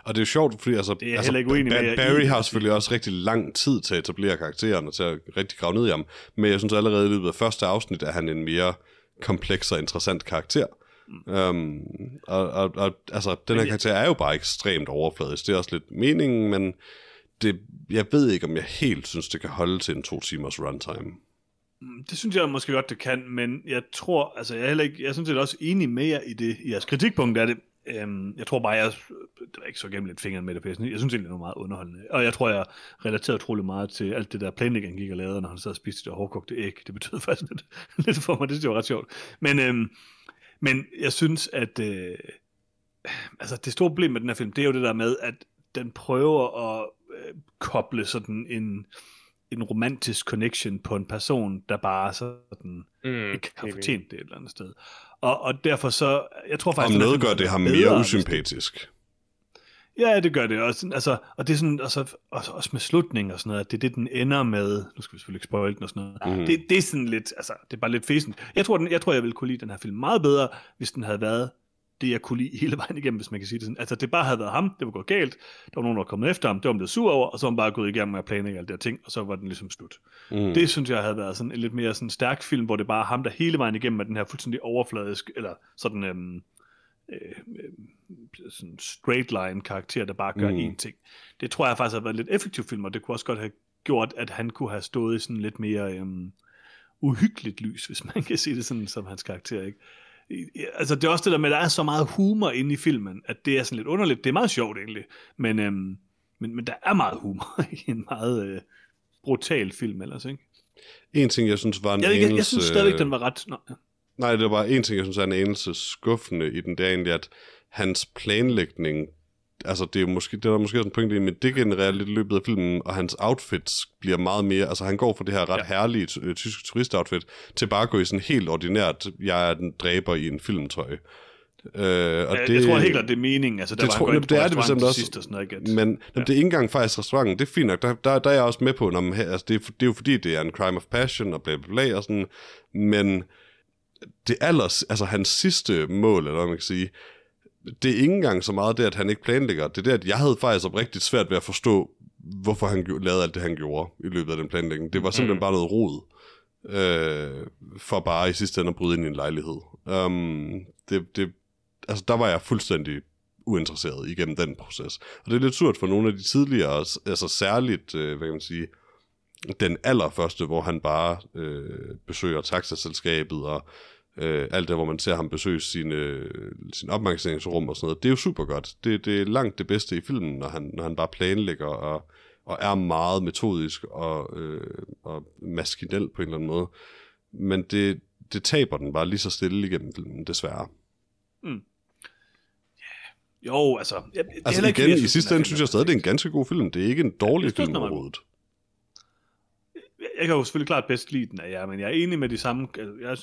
Og det er jo sjovt, fordi altså, Det er jeg altså heller ikke uenig med. Barry har selvfølgelig også rigtig lang tid til at etablere karakteren og til at rigtig grave ned i ham. Men jeg synes allerede i løbet af første afsnit, er han en mere kompleks og interessant karakter. Mm. Um, og, og, og altså, den her Men jeg- karakter er jo bare ekstremt overfladisk. Det er også lidt meningen, men det jeg ved ikke, om jeg helt synes, det kan holde til en to timers runtime. Mm, Det synes jeg måske godt, det kan, men jeg tror, altså jeg er heller ikke, jeg er sådan set også enig med jer i det, i jeres kritikpunkt af det. Øhm, jeg tror bare, jeg det var ikke så gennem lidt fingeren med det, for jeg synes, synes egentlig, det var meget underholdende. Og jeg tror, jeg relaterer utrolig meget til alt det der planlægning, gik og lavede, når han sad og spiste det hårdkogte æg. Det betød faktisk lidt, lidt for mig, det synes jeg var ret sjovt. Men, øhm, men jeg synes, at øh, altså det store problem med den her film, det er jo det der med, at den prøver at øh, koble sådan en, en romantisk connection på en person, der bare sådan Mm, ikke har fortjent det et eller andet sted. Og, og derfor så, jeg tror Om faktisk... her noget gør det ham mere usympatisk. Ja, det gør det. Og, sådan, altså, og det er sådan, altså, også, også med slutningen og sådan noget, at det er det, den ender med. Nu skal vi selvfølgelig ikke spoil den og sådan noget. Mm. Det, det, er sådan lidt, altså, det er bare lidt fæsent. Jeg tror, den, jeg tror, jeg ville kunne lide den her film meget bedre, hvis den havde været det, jeg kunne lide hele vejen igennem, hvis man kan sige det sådan. Altså, det bare havde været ham, det var gået galt, der var nogen, der var kommet efter ham, det var han blevet sur over, og så var han bare gået i gang med at planlægge alle de her ting, og så var den ligesom slut. Mm. Det synes jeg havde været sådan en lidt mere sådan stærk film, hvor det bare er ham, der hele vejen igennem er den her fuldstændig overfladisk, eller sådan øhm, øh, øh, sådan straight line karakter, der bare gør Mm. én ting. Det tror jeg faktisk har været lidt effektiv film, og det kunne også godt have gjort, at han kunne have stået i sådan lidt mere øhm, uhyggeligt lys, hvis man kan sige det sådan, som hans karakter, ikke? Altså det er også det der med, at der er så meget humor inde i filmen, at det er sådan lidt underligt. Det er meget sjovt egentlig, men, øhm, men, men der er meget humor i en meget øh, brutal film ellers, ikke? En ting, jeg synes var en Jeg, jeg, jeg, jeg synes stadigvæk, den var ret... Nå, ja. Nej, det var bare en ting, jeg synes er en anelse skuffende i den, det er egentlig, at hans planlægning, altså det er måske, det er der måske også en pointe i, men det genererer lidt i løbet af filmen, og hans outfits bliver meget mere, altså han går fra det her ret ja. Herlige ty- tyske turistoutfit, til bare at gå i sådan helt ordinært, jeg er den dræber i en filmtøj. Øh, og det, jeg tror helt klart, det er meningen. Altså, der det var tror- ind det er det bestemt også. Sidst og sådan noget, Men ja. det er ikke engang faktisk restauranten, det er fint nok. Der, der, der er jeg også med på, når man, altså det, er, det er jo fordi, det er en crime of passion og bla bla bla og sådan. Men det allers, altså hans sidste mål, eller hvad man kan sige, det er ikke engang så meget det, at han ikke planlægger. Det er det, at jeg havde faktisk oprigtigt svært ved at forstå, hvorfor han lavede alt det, han gjorde i løbet af den planlægning. Det var simpelthen Mm. bare noget rod. Øh, for bare i sidste ende at bryde ind i en lejlighed. Um, det, det, altså der var jeg fuldstændig uinteresseret igennem den proces. Og det er lidt surt for nogle af de tidligere, altså særligt, øh, hvad kan man sige, den allerførste, hvor han bare øh, besøger taxaselskabet og øh, alt det, hvor man ser ham besøge sine, øh, sin opmærksomhedsrum og sådan noget. Det er jo super godt. Det, det er langt det bedste i filmen, når han, når han bare planlægger og, og er meget metodisk og, øh, og maskinel på en eller anden måde. Men det, det taber den bare lige så stille igennem filmen, desværre. Jo, altså... Jeg, det Altså heller ikke, igen, fordi i sidste ende synes jeg stadig, det er en ganske god film. Det er ikke en dårlig jeg synes, film overhovedet. jeg kan jo selvfølgelig klart bedst lide den af jer, men jeg er enig med de samme, jeg,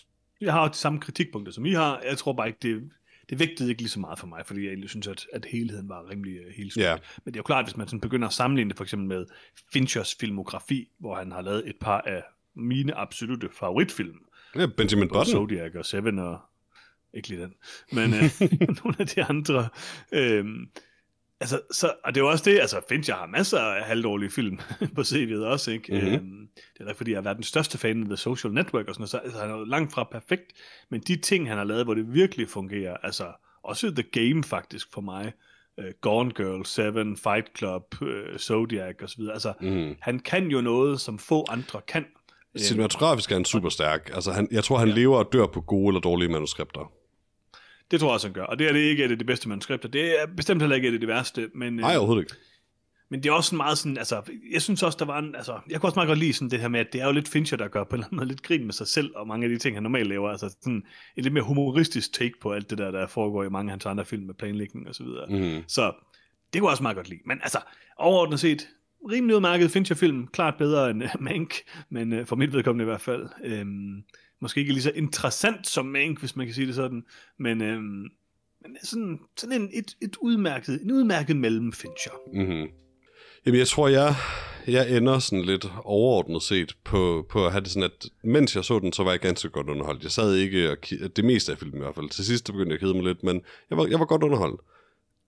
jeg har de samme kritikpunkter, som I har. Jeg tror bare ikke, det, det vægtede ikke lige så meget for mig, fordi jeg egentlig synes, at, at helheden var rimelig uh, helt Ja. Men det er jo klart, hvis man sådan begynder at sammenligne det for eksempel med Finchers filmografi, hvor han har lavet et par af mine absolute favoritfilm, Ja, Benjamin Button. Zodiac og Seven og ikke lige den, men øh, nogle af de andre. Øhm, altså, så, og det er jo også det, altså Fincher har masser af halvdårlige film på CV'et også, ikke? Mhm. Øhm, det er da ikke, fordi jeg har været den største fan af The Social Network og sådan noget, så altså, han er jo langt fra perfekt, men de ting, han har lavet, hvor det virkelig fungerer, altså også The Game faktisk for mig, uh, Gone Girl, Seven, Fight Club, uh, Zodiac og så videre, altså Mm. han kan jo noget, som få andre kan. Øhm, Cinematografisk er han super stærk. Altså, han, jeg tror, han ja. lever og dør på gode eller dårlige manuskripter. Det tror jeg også, han gør. Og det er det ikke et af de bedste manuskripter. Det er bestemt heller ikke et af de værste. Men, Nej, øh, overhovedet ikke. men det er også meget sådan, altså, jeg synes også, der var en, altså, jeg kunne også meget godt lide sådan det her med, at det er jo lidt Fincher, der gør på en eller anden måde lidt grin med sig selv, og mange af de ting, han normalt laver, altså sådan en lidt mere humoristisk take på alt det der, der foregår i mange af hans andre film med planlægning og så videre. Mm. Så det kunne jeg også meget godt lide. Men altså, overordnet set, rimelig udmærket Fincher-film, klart bedre end Mank, men uh, for mit vedkommende i hvert fald. Øhm, måske ikke lige så interessant som Mank, hvis man kan sige det sådan, men, øh, men sådan, sådan en, et, et udmærket, en udmærket mellem Fincher. Mm-hmm. Jamen, jeg tror, jeg, jeg ender sådan lidt overordnet set på, på at have det sådan, at mens jeg så den, så var jeg ganske godt underholdt. Jeg sad ikke, og ki- det meste af filmen i hvert fald. Til sidst begyndte jeg at kede mig lidt, men jeg var, jeg var godt underholdt.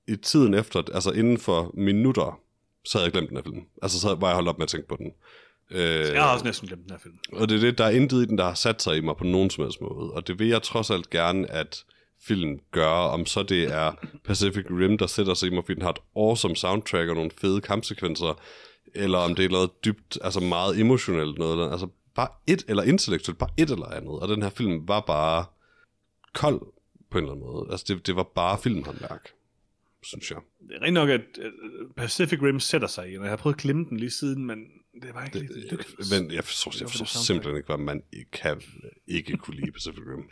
I tiden efter, altså inden for minutter, så havde jeg glemt den af film. Altså, så var jeg holdt op med at tænke på den. Øh, Jeg har også næsten glemt den her film. Og det er det, der er intet i den, der har sat sig i mig på nogen som helst måde. Og det vil jeg trods alt gerne, at film gør, om så det er Pacific Rim, der sætter sig i mig, fordi den har et awesome soundtrack og nogle fede kampsekvenser, eller om det er noget dybt, altså meget emotionelt noget, eller, altså bare et, eller intellektuelt, bare et eller andet. Og den her film var bare kold på en eller anden måde. Altså det, det var bare filmhåndværk, synes jeg. Det er rent nok, at Pacific Rim sætter sig i, og jeg har prøvet at klemme den lige siden, men det var ikke det, lykkedes. Men jeg forstår, jeg forstår simpelthen ikke, hvad man ikke kan ikke kunne lide Pacific Rim.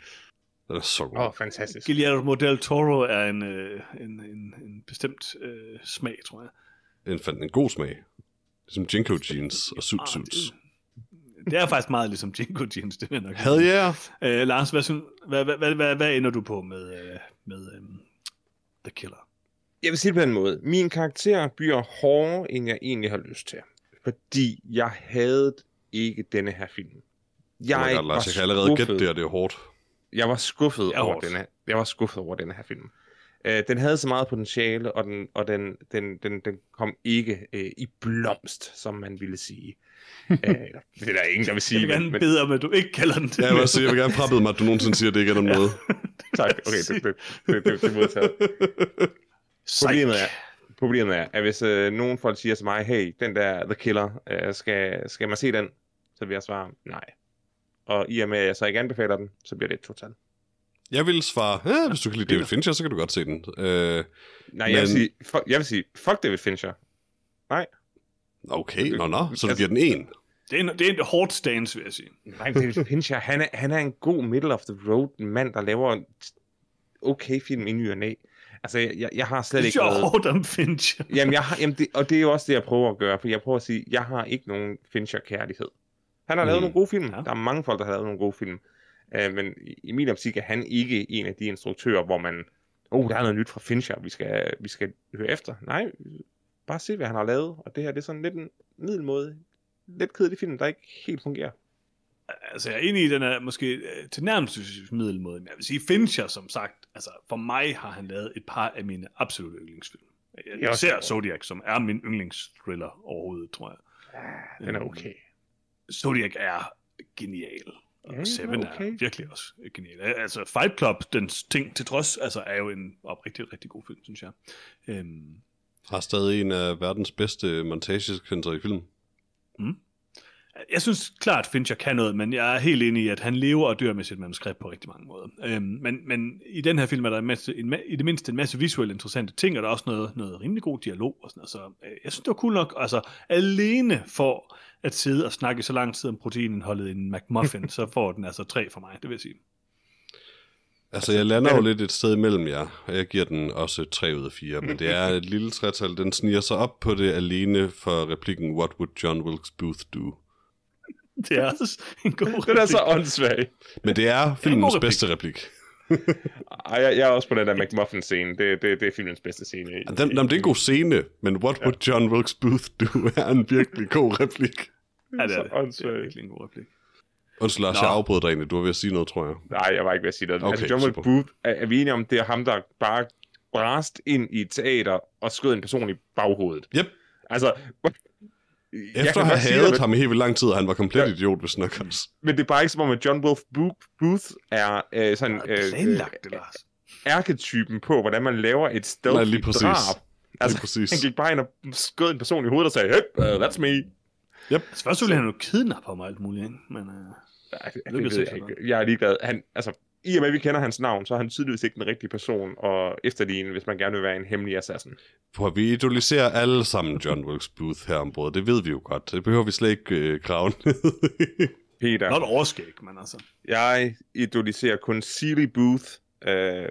Den er så god. Åh, oh, fantastisk. Guillermo del Toro er en, øh, en, en, en bestemt øh, smag, tror jeg. En, fandt en god smag. Ligesom Jinko Jeans og Suit Suits. Det, det er faktisk meget ligesom Jinko Jeans, det vil jeg nok Hell yeah! Øh, Lars, hvad, synes, hvad, hvad, hvad, hvad, hvad ender du på med, øh, med um, The Killer? Jeg vil sige det på den måde. Min karakter bliver hårdere, end jeg egentlig har lyst til. Fordi jeg havde ikke denne her film. Jeg, oh God, Lars, jeg kan allerede gætte det, og det er hårdt. Jeg var skuffet er over hårdt. denne, jeg var skuffet over denne her film. Uh, den havde så meget potentiale, og den, og den, den, den, den kom ikke uh, i blomst, som man ville sige. uh, det er der ingen, der vil sige. Jeg vil gerne men, bede om, at du ikke kalder den det. Ja, jeg vil, sige, jeg vil gerne frabede mig, at du nogensinde siger, at det ikke er om noget. tak, okay, det, det, det, det, det er modtaget. Problemet er, problemet er, at hvis øh, nogen folk siger til mig, hey, den der The Killer, øh, skal, skal man se den? Så vil jeg svare, nej. Og i og med, at jeg så ikke anbefaler den, så bliver det et total. Jeg vil svare, ja, hvis du kan lide David Fincher, så kan du godt se den. Øh, Nej, jeg, vil Men- sige, fuck, jeg vil sige, fuck David Fincher. Nej, okay, nå, nå, så du Altså- giver den en. Det er, en, det er en hårdt stance, vil jeg sige. nej David Fincher, han er, han er en god middle of the road mand, der laver en okay film i ny og næ. Altså, jeg, jeg, har slet ikke været... hårdt om Fincher. Jamen, jeg har, jamen det, og det er jo også det, jeg prøver at gøre, for jeg prøver at sige, jeg har ikke nogen Fincher-kærlighed. Han har lavet Mm. nogle gode film. Ja. Der er mange folk, der har lavet nogle gode film. Uh, men i, i min optik er han ikke en af de instruktører, hvor man, oh, der er noget nyt fra Fincher, vi skal, vi skal høre efter. Nej, bare se, hvad han har lavet. Og det her, det er sådan lidt en middelmåde, lidt kedelig film, der ikke helt fungerer. Altså, jeg er enig i, den er måske øh, til nærmest middelmåde, men jeg vil sige, Fincher, som sagt, altså, for mig har han lavet et par af mine absolutte yndlingsfilm. Jeg, Jeg ser. Zodiac, som er min yndlingsthriller overhovedet, tror jeg. Den er Øhm, okay. Zodiac er genial. Og Ja, Seven er okay. virkelig også genial. Altså, Fight Club, den ting til trods, altså, er jo en oprigtig, rigtig god film, synes jeg. Øhm, Har stadig en af verdens bedste montagesekvenser i film. Jeg synes klart, Fincher kan noget, men jeg er helt enig i, at han lever og dør med sit manuskript på rigtig mange måder. Øhm, men, men i den her film er der en masse, en, i det mindste en masse visuelt interessante ting, og der er også noget, noget rimelig god dialog. Og sådan, noget. så øh, jeg synes, det var cool nok. Altså, alene for at sidde og snakke så lang tid om proteinindholdet i en McMuffin, så får den altså tre for mig, det vil jeg sige. Altså, jeg lander jo lidt et sted imellem jer, og jeg giver den også 3 ud af 4, men det er et lille tretal. Den sniger sig op på det alene for replikken, What would John Wilkes Booth do? Det er også en god Den er så åndssvag. Men det er filmens replik. bedste replik. Ej, jeg, jeg er også på den der McMuffin-scene. Det, det, det er filmens bedste scene. i- Den, jamen, det er en god scene, men What would John Wilkes Booth do er en virkelig god replik. Ja, det er så det. Det er virkelig en god replik. Undskyld, Lars, jeg afbrød dig egentlig. Du var ved at sige noget, tror jeg. Nej, jeg var ikke ved at sige det. Okay, altså, John Wilkes. Booth, er, er vi enige om, det er ham, der bare brast ind i et teater og skød en person i baghovedet? Yep. Altså, Efter at have hadet det, ham i helt vildt lang tid, og han var komplet Ja. idiot, nok også. Men det er bare ikke som om, at John Wilkes Booth, er øh, sådan Det er øh, planlagt, det, Lars. ærketypen på, hvordan man laver et stealthy Nej, lige præcis. drab. Altså, lige præcis. han gik bare ind og skød en person i hovedet og sagde, hey, uh, that's me. Altså, først ville han jo kidnappe ham og alt muligt, ikke? men... Uh... Nej, det, det ved ikke jeg ikke. Jeg er ligeglad. Han, altså, I og med, at vi kender hans navn, så er han tydeligvis ikke den rigtige person at efterligne, hvis man gerne vil være en hemmelig assassin. At vi idoliserer alle sammen John Wilkes Booth her ombord. Det ved vi jo godt. Det behøver vi slet ikke øh, grave ned. Peter, Not overskæg, men altså... jeg idoliserer kun Sealy Booth, øh,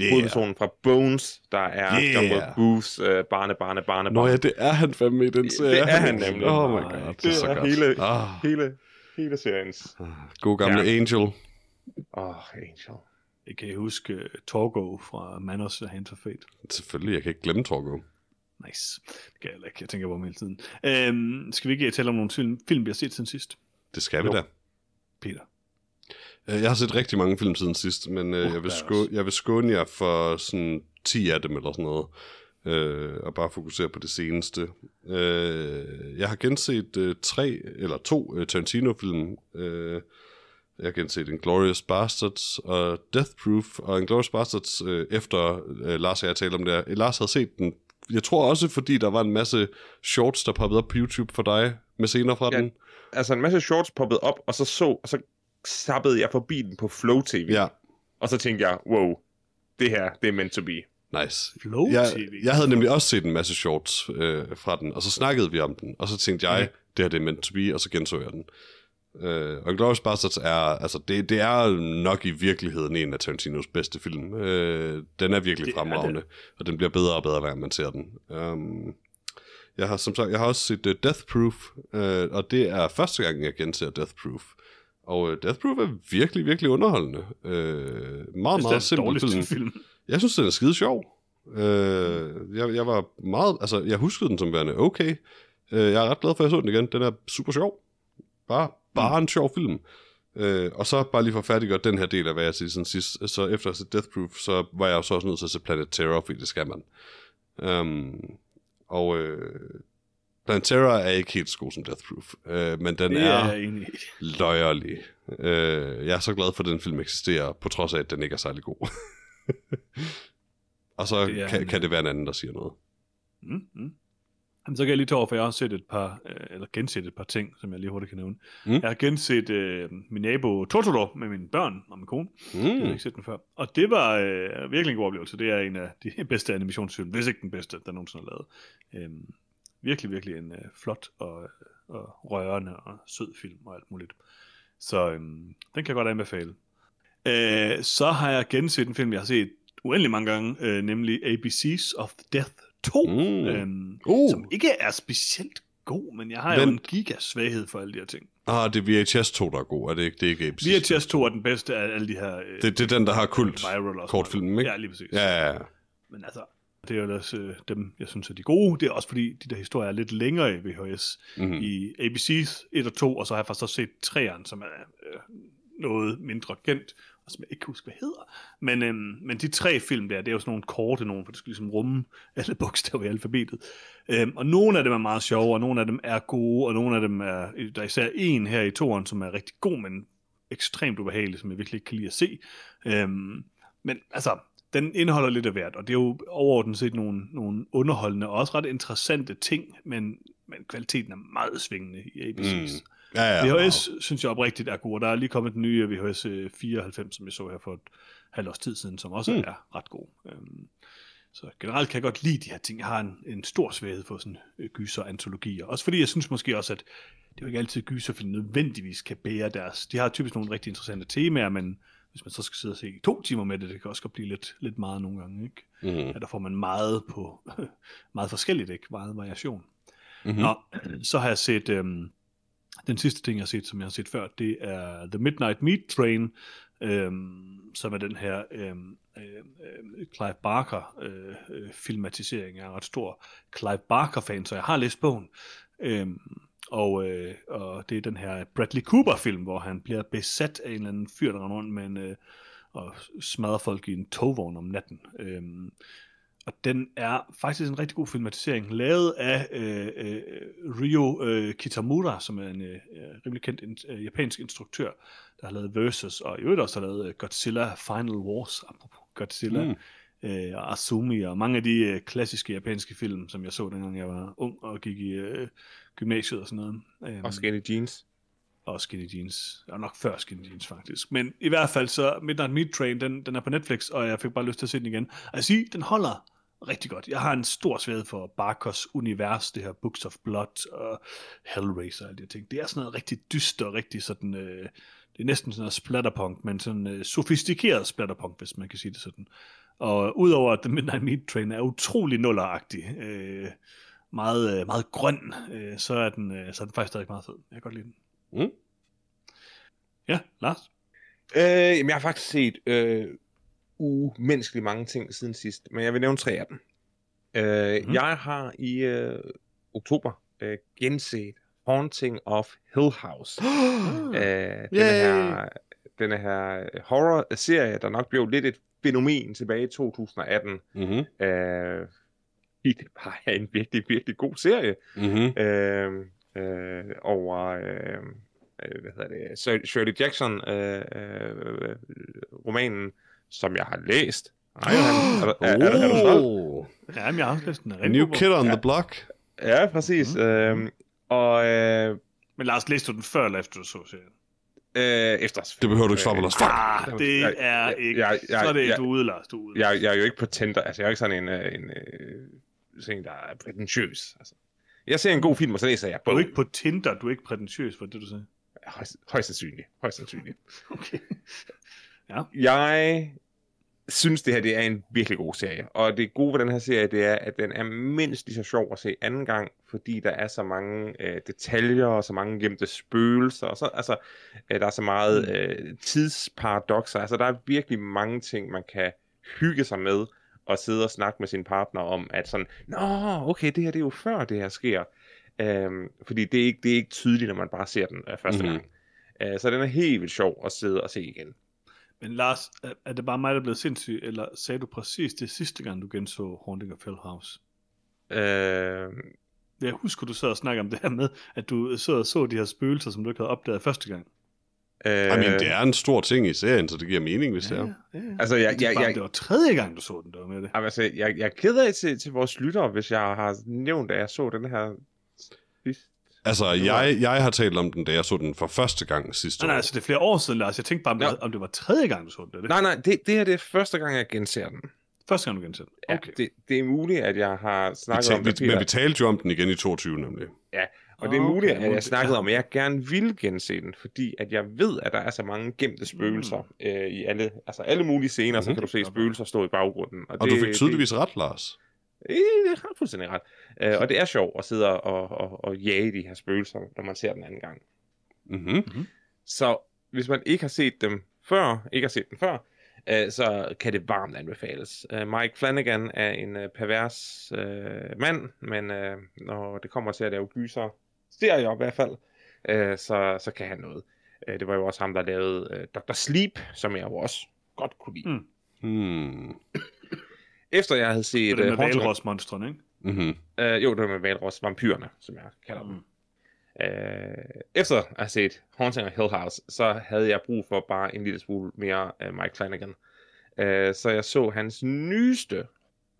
Yeah. hovedpersonen fra Bones, der er Yeah. John Wilkes Booths øh, barne, barne, barne, Nå ja, det er han fandme i den serie. er han nemlig. Oh my god, det, det er så er godt. hele- Ah, hele, hele seriens. god gamle Ja. Angel. Åh, oh, Angel. Jeg kan huske uh, Torgo fra Manos og Hand of Fate. Selvfølgelig, jeg kan ikke glemme Torgo. Nice. Det kan jeg ikke. Jeg tænker på ham hele tiden. Øhm, skal vi ikke tale om nogle film, film vi har set siden sidst? Det skal vi Jo. da. Peter. Øh, Jeg har set rigtig mange film siden sidst, men øh, Uh, jeg, vil skå, jeg vil skåne jer for sådan 10 af dem eller sådan noget. Øh, og bare fokusere på det seneste. Øh, jeg har genset øh, tre eller to øh, Tarantino-film. Øh, jeg har genset Inglourious Bastards og Death Proof. Og Inglourious Bastards, øh, efter øh, Lars og jeg talte om det her. Lars havde set den jeg tror også, fordi der var en masse shorts, der poppede op på YouTube for dig, med scener fra Ja. den. Altså en masse shorts poppede op, og så så, og så sappede jeg forbi den på Flow TV. Ja, Og så tænkte jeg, wow, det her, det er meant to be. nice. Flow Jeg, TV. jeg havde nemlig også set en masse shorts øh, fra den, og så snakkede vi om den, og så tænkte jeg, Mhm. det her det er meant to be, og så genså jeg den. Øh, og Glorious Bastards er, altså det, det er nok i virkeligheden en af Tarantinos bedste film. Øh, den er virkelig Det er fremragende, og den bliver bedre og bedre, hver gang man ser den. Um, jeg har som sagt, jeg har også set uh, Death Proof, øh, og det er første gang, jeg genser Death Proof. Og uh, Death Proof er virkelig, virkelig underholdende. Øh, meget, er meget simpel film. film. Jeg synes, den er skide sjov. Øh, jeg, jeg var meget, altså, jeg huskede den som værende okay. Øh, jeg er ret glad for, at jeg så den igen. Den er super sjov. Bare, bare en sjov film. Øh, og så bare lige for at færdiggøre den her del af, hvad jeg siger sådan sidst. Så efter at Death Proof, så var jeg jo så også nødt til at se Planet Terror, fordi det skal man. Um, og øh, Planet Terror er ikke helt så god som Death Proof. Øh, men den Det er er løjerlig. Øh, jeg er så glad for, at den film eksisterer, på trods af, at den ikke er særlig god. og så Det kan, en- kan det være en anden, der siger noget. Mm, mm. Jamen, så kan jeg lige tage over, for jeg har set et par, øh, eller genset et par ting, som jeg lige hurtigt kan nævne. Mm. Jeg har genset øh, min nabo Totoro med mine børn og min kone. Mm. Jeg har ikke set den før. Og det var øh, virkelig en god oplevelse. Det er en af de bedste animationsfilm, hvis ikke den bedste, der nogensinde er lavet. Øhm, virkelig, virkelig en øh, flot og, og rørende og sød film og alt muligt. Så øhm, den kan jeg godt anbefale. Øh, så har jeg genset en film, jeg har set uendelig mange gange, øh, nemlig ABC's of Death 2. Mm. Øhm, Uh. som ikke er specielt god, men jeg har jo en gigasvaghed for alle de her ting. Ah, det er VHS 2, der er god. Er det ikke, det er ikke? VHS 2 er den bedste af alle de her øh, Det, det er den, der har kult viral og sådan kortfilm, noget. ikke? Ja, lige præcis. Ja, ja, ja. Men altså, det er jo også øh, dem, jeg synes er de gode. Det er også fordi, de der historier er lidt længere i VHS. Mhm. Mm. I ABC's 1 og 2, og så har jeg faktisk også set 3'eren, som er øh, noget mindre kendt, som jeg ikke kan huske, hvad hedder. Men, øhm, men de tre film der, det er jo sådan nogle korte nogen, for det skal ligesom rumme alle bogstaver i alfabetet. Øhm, og nogle af dem er meget sjove, og nogle af dem er gode, og nogle af dem er, der er især en her i toren, som er rigtig god, men ekstremt ubehagelig, som jeg virkelig ikke kan lide at se. Øhm, men altså, den indeholder lidt af hvert, og det er jo overordnet set nogle, nogle underholdende og også ret interessante ting, men, men kvaliteten er meget svingende i ABC's. Mm. Ja, ja. VHS synes jeg oprigtigt er god, der er lige kommet den nye VHS øh, 94, som jeg så her for et halvt års tid siden, som også Mm. mm. er ret god. Øhm, så generelt kan jeg godt lide de her ting. Jeg har en, en stor svaghed for sådan øh, gyser-antologier. Også fordi jeg synes måske også, at det er jo ikke altid gyserfilm nødvendigvis kan bære deres... De har typisk nogle rigtig interessante temaer, men hvis man så skal sidde og se to timer med det, det kan også godt blive lidt, lidt meget nogle gange, ikke? Mm-hmm. Ja, der får man meget på meget forskelligt, ikke? Meget variation. Mm-hmm. Nå, så har jeg set, øhm, den sidste ting, jeg har set, som jeg har set før, det er The Midnight Meat Train, øhm, som er den her øhm, øhm øh, Clive Barker øh, øh, filmatisering. Jeg er en ret stor Clive Barker-fan, så jeg har læst bogen. Øhm, og, øh, og det er den her Bradley Cooper-film, hvor han bliver besat af en eller anden fyr, der rundt med en, øh, og smadrer folk i en togvogn om natten. Øhm, og den er faktisk en rigtig god filmatisering, lavet af øh, øh, Ryo øh, Kitamura, som er en øh, rimelig kendt in, øh, japansk instruktør, der har lavet Versus, og i øvrigt også har lavet øh, Godzilla Final Wars, apropos Godzilla, Mm. øh, og Asumi, og mange af de øh, klassiske japanske film, som jeg så, dengang jeg var ung og gik i øh, gymnasiet og sådan noget. Øhm, Og skinny jeans. og Skinny Jeans. Og nok før Skinny Jeans, faktisk. Men i hvert fald så, Midnight Meat Train, den, den er på Netflix, og jeg fik bare lyst til at se den igen. Og jeg siger, den holder rigtig godt. Jeg har en stor sved for Barkos univers, det her Books of Blood og Hellraiser og alle de her ting. Det er sådan noget rigtig dyster, rigtig sådan... Øh, det er næsten sådan noget splatterpunk, men sådan øh, sofistikeret splatterpunk, hvis man kan sige det sådan. Og udover at The Midnight Meat Train er utrolig nulleragtig, øh, meget, øh, meget grøn, øh, så, er den, øh, så er den faktisk stadig meget fed. Jeg kan godt lide den. Mm. Ja, Lars? Øh, jamen, jeg har faktisk set øh, umenneskeligt mange ting siden sidst, men jeg vil nævne tre af dem. Øh, mm. Jeg har i øh, oktober øh, genset Haunting of Hill House. øh, den her, den her horror-serie, der nok blev lidt et fænomen tilbage i 2018. Mm-hmm. Øh, det var en virkelig, virkelig god serie. Mm-hmm. øh, øh, over øh, øh, hvad hedder det, Shir- Shirley Jackson øh, øh, romanen, som jeg har læst. Nej, Johan, er, du- er, er, er, er du stolt? Oh. Ja, men jeg har også læst den. new god kid on the block. Ja, præcis. Mm. Øhm, og øh, Men Lars, læste du den før eller efter du så serien? øh, efter... Det behøver du ikke svare på, Lars. Fuck! Ah, det Jeg- er ikke... jeg- jeg- Så er det, jeg- du er ude, Lars. Du er ude. Jeg, jeg er jo ikke på Tinder. Altså, jeg er jo ikke sådan en, øh, en, øh, sådan en der er prætentiøs. Altså. Jeg ser en god film, og så læser jeg Du på. er ikke på Tinder, du er ikke prætentiøs, for det du sagde. Højst, højst sandsynligt. Højst sandsynligt. Okay. Jeg synes, det her det er en virkelig god serie. Og det gode ved den her serie, det er, at den er mindst lige så sjov at se anden gang, fordi der er så mange øh, detaljer og så mange gemte spøgelser. Og så, altså, øh, der er så meget øh, tidsparadoxer. Altså, der er virkelig mange ting, man kan hygge sig med og sidde og snakke med sin partner om, at sådan, Nå, okay, det her det er jo før det her sker. Øhm, fordi det er, ikke, det er ikke tydeligt, når man bare ser den øh, første mm-hmm. gang. Øh, så den er helt vildt sjov at sidde og se igen. Men Lars, er, er det bare mig, der er blevet sindssyg, eller sagde du præcis det sidste gang, du genså Haunting of Hill House? Øh, Jeg husker, du sad og snakkede om det her med, at du sad og så de her spøgelser, som du ikke havde opdaget første gang. øh, I mean, det er en stor ting i serien, så det giver mening, hvis det er. ja, ja. Altså, jeg, Det, jeg, jeg, det var tredje gang, du så den, der var med det. Altså, jeg, jeg er ked af til, til vores lyttere, hvis jeg har nævnt, at jeg så den her sidst. Altså, jeg, jeg har talt om den, da jeg så den for første gang sidste Nej, nej, år. altså det er flere år siden, Lars. Jeg tænkte bare, om, det, var- om det var tredje gang, du så den. Det? Nej, nej, det, det her det er første gang, jeg genser den. Første gang, du genså den. Ja, Okay. det, det er muligt, at jeg har Vi snakket om talte, det, vi, men vi talte jo om den igen i 22, nemlig. Og det er Ah, muligt, okay, at jeg snakkede ja. om, at jeg gerne ville gense den, fordi at jeg ved, at der er så mange gemte spøgelser Mm. øh, i alle, altså alle mulige scener, så Mhm. kan du se spøgelser stå i baggrunden. Og det, du fik tydeligvis ret, Lars. Det, det har fuldstændig ret. Øh, og det er sjovt at sidde og, og, og jage de her spøgelser, når man ser den anden gang. Mm-hmm. Så hvis man ikke har set dem før, ikke har set den før, øh, så kan det varmt anbefales. Øh, Mike Flanagan er en øh, pervers øh, mand, men øh, når det kommer til at lave gyser, serier i hvert fald, øh, så, så kan han noget. Øh, det var jo også ham, der lavede øh, Dr. Sleep, som jeg jo også godt kunne lide. Mm. Hmm. Efter jeg havde set... det øh, med valrosmonstrene, ikke? Mm-hmm. Øh, jo, det var med Valros, vampyrerne, som jeg kalder dem. Mm. Øh, efter at have set Haunting of Hill House, så havde jeg brug for bare en lille smule mere uh, Mike Flanagan. Uh, så jeg så hans nyeste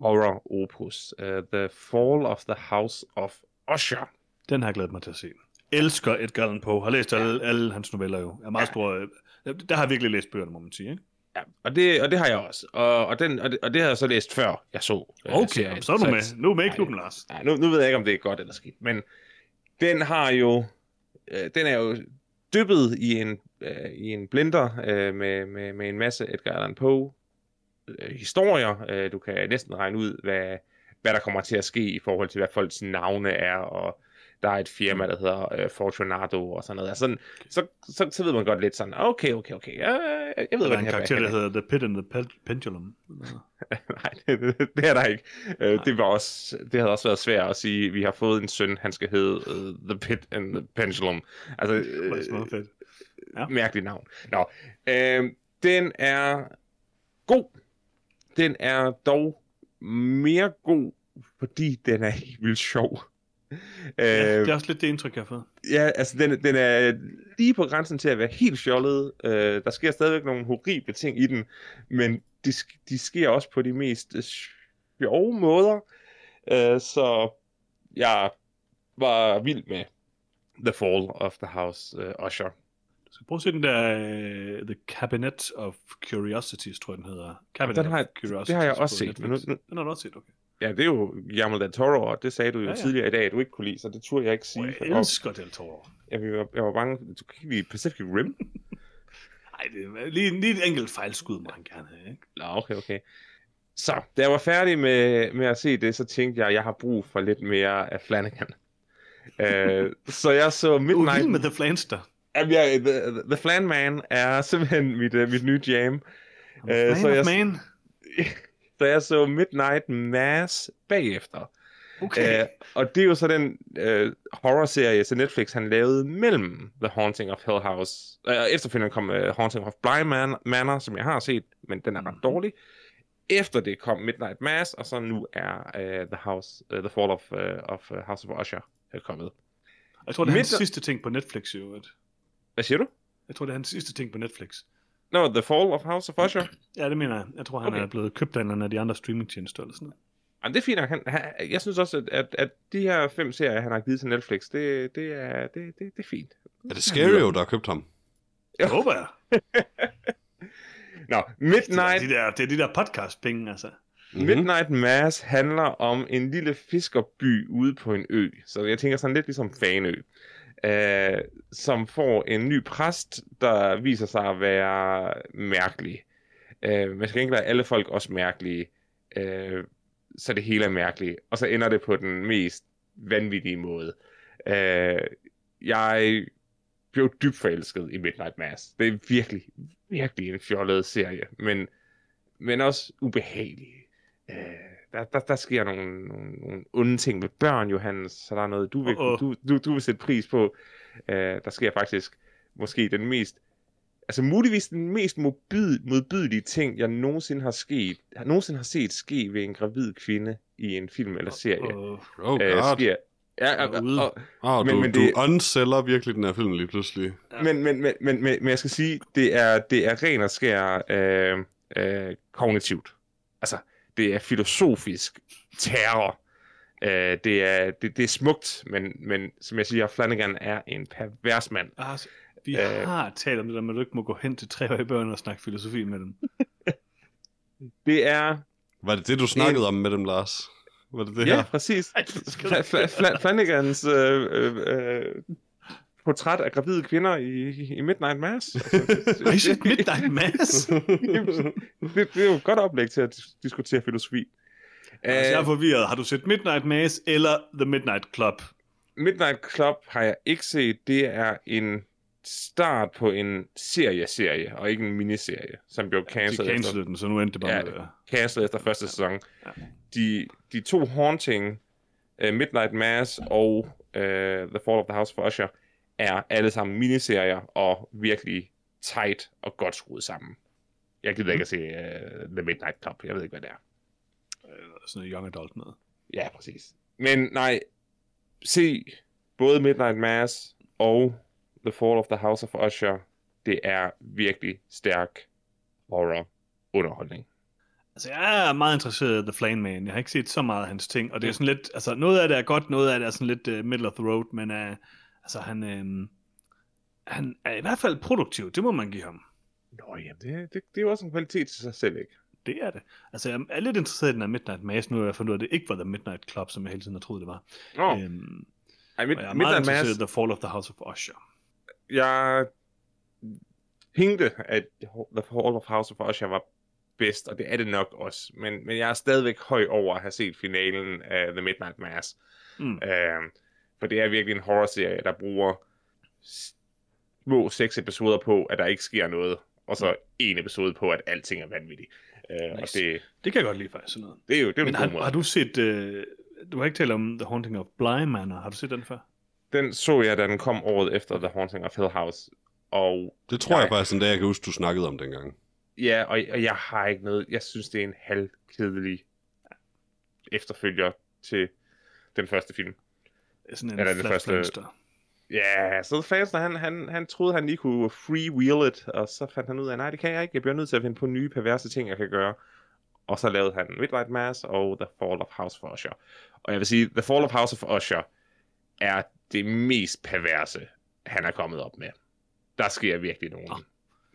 horror opus, uh, The Fall of the House of Usher. Den har jeg glædet mig til at se. Elsker Edgar Allan Poe. Har læst alle, alle hans noveller jo. Er meget Ja. stor. øh, Der har jeg virkelig læst bøgerne, må man sige. Ikke? Ja, og det, og det har jeg også. Og, og, den, og, det, og det har jeg så læst før, jeg så øh, Okay, serien. så er du med. Nu er med i klubben, Lars. Nej, nu, nu ved jeg ikke, om det er godt eller skidt, men den har jo, øh, den er jo dyppet i en, øh, i en blender øh, med, med, med en masse Edgar Allan Poe øh, historier. Øh, du kan næsten regne ud, hvad, hvad der kommer til at ske i forhold til, hvad folks navne er, og der er et firma, der hedder øh, Fortunato og sådan noget. Altså, sådan, så, så, så ved man godt lidt sådan, okay, okay, okay, jeg, jeg ved, hvad er en her karakter, der er. hedder The Pit and the Pendulum. Nej, det, det, det er der ikke. Uh, det, var også, det havde også været svært at sige, vi har fået en søn, han skal hedde uh, The Pit and the Pendulum. Altså, Det uh, fedt. Ja. mærkeligt navn. Nå, uh, den er god. Den er dog mere god, fordi den er helt vildt sjov. Ja, Øh, det er også lidt det indtryk, jeg har fået. Ja, altså den, den er lige på grænsen til at være helt fjollet. Øh, der sker stadigvæk nogle horrible ting i den, men de, de sker også på de mest øh, sjove måder. Øh, så jeg var vild med The Fall of the House uh, Usher. Du skal prøve at se den der uh, The Cabinet of Curiosities, tror jeg, den hedder. Cabinet Den har of Curiosities det har jeg også set, men nu- nu- Den har du også set, okay. Ja, det er jo Guillermo del Toro, og det sagde du jo Ja, ja, tidligere i dag, at du ikke kunne lide, så det turde jeg ikke sige. Jeg elsker Del Toro. jeg, var, jeg var bange, du kan ikke lide Pacific Rim? Nej, det er lige, lige et enkelt fejlskud må han gerne have, ikke? Nå, okay, okay. Så, da jeg var færdig med, med at se det, så tænkte jeg, at jeg har brug for lidt mere af Flanagan. uh, så jeg så Du Midnight... vild med The Flanster. Jamen, jeg, the, the Flan Man er simpelthen mit, uh, mit nye jam. Øh, a så jeg- man. Så jeg så Midnight Mass bagefter. Okay. Uh, og det er jo så den uh, horrorserie til Netflix, han lavede mellem The Haunting of Hill House. Uh, efterfølgende kom uh, Haunting of Bly Man- Manor, som jeg har set, men den er ret Mhm. dårlig. Efter det kom Midnight Mass, og så nu er uh, The House, uh, The Fall of, uh, of uh, House of Usher uh, kommet. jeg tror, det er hans Midt- sidste ting på Netflix, jo. At- Hvad siger du? Jeg tror, det er hans sidste ting på Netflix. No, The Fall of House of Usher? Ja, det mener jeg. Jeg tror, han Okay. er blevet købt af en af de andre streamingtjenester eller sådan noget. Jamen, det er fint nok. Han, han, jeg synes også, at, at, at de her fem serier, han har givet til Netflix, det, det, er, det, det, det er fint. Er det Scario, der har købt ham? Det håber jeg. Nå, Det er Midnight, de der, det er de der podcast-penge, altså. Mhm. Midnight Mass handler om en lille fiskerby ude på en ø. Så jeg tænker sådan lidt ligesom Fanø. Øh, som får en ny præst, der viser sig at være mærkelig. Øh, man skal ikke være alle folk også mærkelige. Øh, så det hele er mærkeligt. Og så ender det på den mest vanvittige måde. Øh, jeg blev dybt forelsket i Midnight Mass. Det er virkelig, virkelig en fjollet serie, men, men også ubehagelig. Øh, der, der, der sker nogle, nogle, nogle onde ting med børn, Johannes, så der er noget, du vil, Uh-oh. du, du, du vil sætte pris på. Øh, der sker faktisk måske den mest, altså muligvis den mest modbyd, modbydelige ting, jeg nogensinde har sket, nogensinde har set ske ved en gravid kvinde i en film eller serie. Og, Oh Øh, god. sker, ja, og, Ude. og, Oh, men- du, men du det- unsælger virkelig den her film lige pludselig. men, men, men, men, men, men jeg skal sige, det er, det er ren og skær øh, øh, kognitivt. Altså, det er filosofisk terror. Øh, det, er, det, det er smukt, men, men som jeg siger, Flanagan er en pervers mand. altså, vi Øh. har talt om det der med, at du ikke må gå hen til treårige børn og snakke filosofi med dem. Det er... Var det det, du snakkede om med dem, Lars? Var det det Ja, her? præcis. Ej. Fla- Fla- Flanagans øh, øh, øh, portræt af gravide kvinder i, i Midnight Mass. Set Midnight Mass? det, det er jo et godt oplæg til at dis- diskutere filosofi. Altså, jeg er Øh, forvirret. Har du set Midnight Mass eller The Midnight Club? Midnight Club har jeg ikke set. Det er en start på en serie-serie, og ikke en miniserie, som blev De cancelled, efter, cancelede den, så nu endte det bare Ja, med cancelled efter første sæson. Ja. De, de to Haunting, uh, Midnight Mass og uh, The Fall of the House of Usher, er alle sammen miniserier og virkelig tight og godt skruet sammen. Jeg gider ikke at se uh, The Midnight Club. Jeg ved ikke, hvad det er. Sådan noget young adult noget. Ja, præcis. Men nej, se både Midnight Mass og The Fall of the House of Usher. Det er virkelig stærk horror underholdning. Altså, jeg er meget interesseret i The Flame Man. Jeg har ikke set så meget af hans ting, og det er sådan lidt, altså noget af det er godt, noget af det er sådan lidt uh, middle of the road, men uh, altså han, uh, han er i hvert fald produktiv, det må man give ham. Nå, jamen, det, det, det er jo også en kvalitet til sig selv, ikke? Det er det. Altså, jeg er lidt interesseret i den her Midnight Mass, nu har jeg fundet ud af, at det ikke var The Midnight Club, som jeg hele tiden har troet, det var. Nå, Øhm, Ej, mid, jeg er meget Midnight interesseret Mass, i The Fall of the House of Usher. jeg tænkte, at The Fall of House of Usher var bedst, og det er det nok også. Men, men jeg er stadigvæk høj over at have set finalen af The Midnight Mass. Mm. Øh, for det er virkelig en horrorserie, der bruger små seks episoder på, at der ikke sker noget, og så en episode på, at alting er vanvittigt. Øh, Og Nice. det, Det kan jeg godt lide faktisk sådan noget. det er jo det er Men en har, god måde. har du set, uh, du har ikke talt om The Haunting of Bly Manor, har du set den før? Den så jeg, da den kom året efter The Haunting of Hill House. Og Det tror jeg Nej. faktisk, en dag, jeg kan huske, du snakkede om dengang. ja, og, og jeg har ikke noget... Jeg synes, det er en halvkedelig efterfølger til den første film. Sådan en Ja, det første- flanster. Ja, så fansen, han, han, han troede, han lige kunne freewheel it, og så fandt han ud af, nej, det kan jeg ikke. Jeg bliver nødt til at finde på nye perverse ting, jeg kan gøre. Og så lavede han Midnight Mass og The Fall of House of Usher. Og jeg vil sige, The Fall of House of Usher er det mest perverse, han er kommet op med. Der sker virkelig nogle, Nå.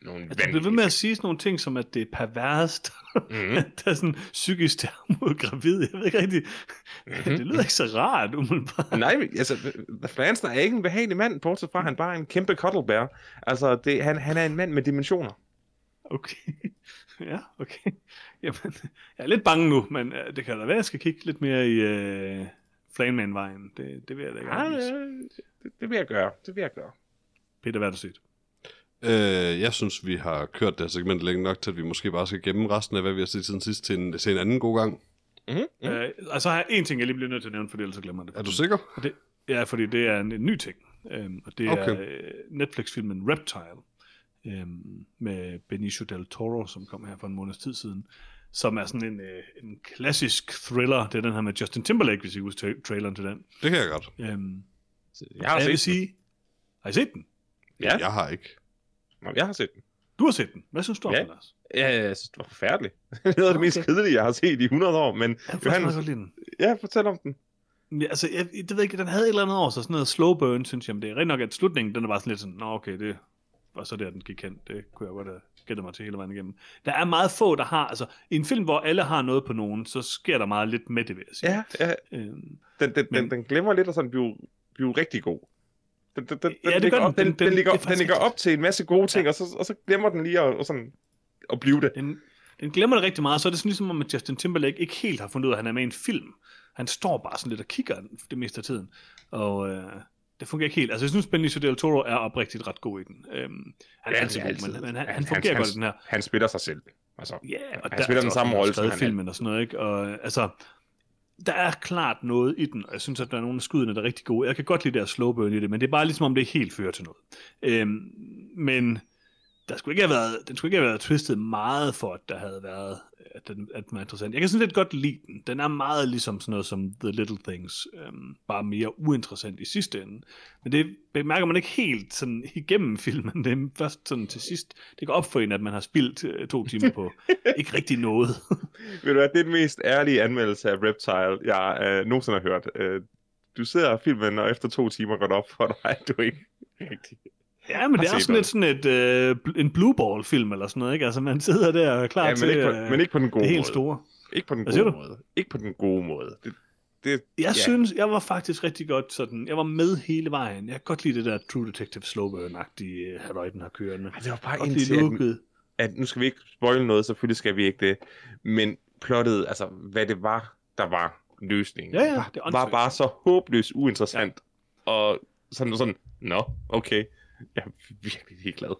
Nogle Altså, du bliver ved med at sige sådan nogle ting, som at det er perverst. Mhm. der er sådan psykisk terror mod gravid. Jeg ved ikke rigtig. Mhm. det lyder ikke så rart, umiddelbart. Nej, altså, Flansner er ikke en behagelig mand, bortset fra, at han bare er en kæmpe cuddlebear. Altså, det, han, han er en mand med dimensioner. Okay. ja, okay. Jamen, jeg er lidt bange nu, men det kan da være, at jeg skal kigge lidt mere i uh, Flameman-vejen. Det, det vil jeg da ikke Ja, det, det vil jeg gøre. Det vil jeg gøre. Peter, hvad har du set? Øh, jeg synes, vi har kørt det her segment længe nok til, at vi måske bare skal gemme resten af, hvad vi har set siden sidst til en, til en anden god gang. Mm-hmm. Mm. Uh, og så har jeg en ting, jeg lige bliver nødt til at nævne, for ellers så glemmer jeg det. Er du sikker? Og det, ja, fordi det er en, en ny ting. Um, og det er Okay. uh, Netflix-filmen Reptile um, med Benicio del Toro, som kom her for en måneds tid siden, som er sådan en, uh, en klassisk thriller. Det er den her med Justin Timberlake, hvis I husker tra- traileren til den. Det kan jeg godt. Um, Jeg har jeg vil set den. sige... Har I set den? Ja, Jeg har ikke. Nå, jeg har set den. Du har set den. Hvad synes du om Ja. den, Lars? Ja, jeg synes, det var forfærdeligt. det er noget af det mest kedelige, jeg har set i 100 år, men faktisk Johannes, den. ja, fortæl om den. Ja, altså, jeg, det ved jeg ikke, den havde et eller andet over sig, sådan noget slow burn, synes jeg, men det er rigtig nok, at slutningen, den er bare sådan lidt sådan, nå okay, det var så der, den gik hen, det kunne jeg godt have gættet mig til hele vejen igennem. Der er meget få, der har, altså, i en film, hvor alle har noget på nogen, så sker der meget lidt med det, vil jeg sige. Ja, ja Øhm, den, den, Men- den, den glemmer lidt at sådan blive, blive rigtig god. Den, den, den, Ja, den, det ligger op, den. den, Den- den, den- ligger, er den faktisk ligger op til en masse gode ting, og, så, og så glemmer den lige at, og sådan, at blive det. den, den glemmer det rigtig meget, så er det sådan ligesom, om at Justin Timberlake ikke helt har fundet ud af, at han er med i en film. Han står bare sådan lidt og kigger det meste af tiden, og øh, det fungerer ikke helt. Altså, jeg synes, Benicio del Toro er oprigtigt ret god i den. Øhm, han er Ja, altid god, altid. men, men han, Han- fungerer han- godt i den her. Han spiller sig selv. Altså, Ja, og Han spiller den samme rolle, som han filmen og sådan noget, ikke? Og altså, der er klart noget i den, og jeg synes, at der er nogle af skuddene, der er rigtig gode. Jeg kan godt lide det slow burn i det, men det er bare ligesom, om det ikke helt fører til noget. Øhm, men der skulle ikke have været, den skulle ikke have været twistet meget for, at der havde været, at den, at den var interessant. Jeg kan sådan lidt godt lide den. Den er meget ligesom sådan noget som The Little Things, øhm, bare mere uinteressant i sidste ende. Men det bemærker man ikke helt sådan igennem filmen. Det er først sådan til sidst, det går op for en, at man har spildt øh, to timer på ikke rigtig noget. Ved du hvad, det er den mest ærlige anmeldelse af Reptile, jeg øh, nogensinde har hørt. Øh, du ser filmen, og efter to timer går det op for dig, at du ikke rigtig... Ja, men det er sådan lidt sådan et, øh, en blue ball film eller sådan noget, ikke? Altså man sidder der og er klar Ja, til men, ikke på, øh, men ikke på den gode det helt måde. store. Ikke på den Hvad gode måde. Ikke på den gode måde. Det, det, Jeg Ja. synes, jeg var faktisk rigtig godt sådan, jeg var med hele vejen. Jeg kan godt lide det der True Detective slow burn-agtige halløj, den har kørende. Ej, det var bare Godt indtil, at, at nu skal vi ikke spoile noget, selvfølgelig skal vi ikke det, men plottet, altså hvad det var, der var løsningen, Ja, ja, var, det var åndssvagt. bare så håbløst uinteressant, ja. og sådan, sådan, nå, okay, jeg er virkelig glad.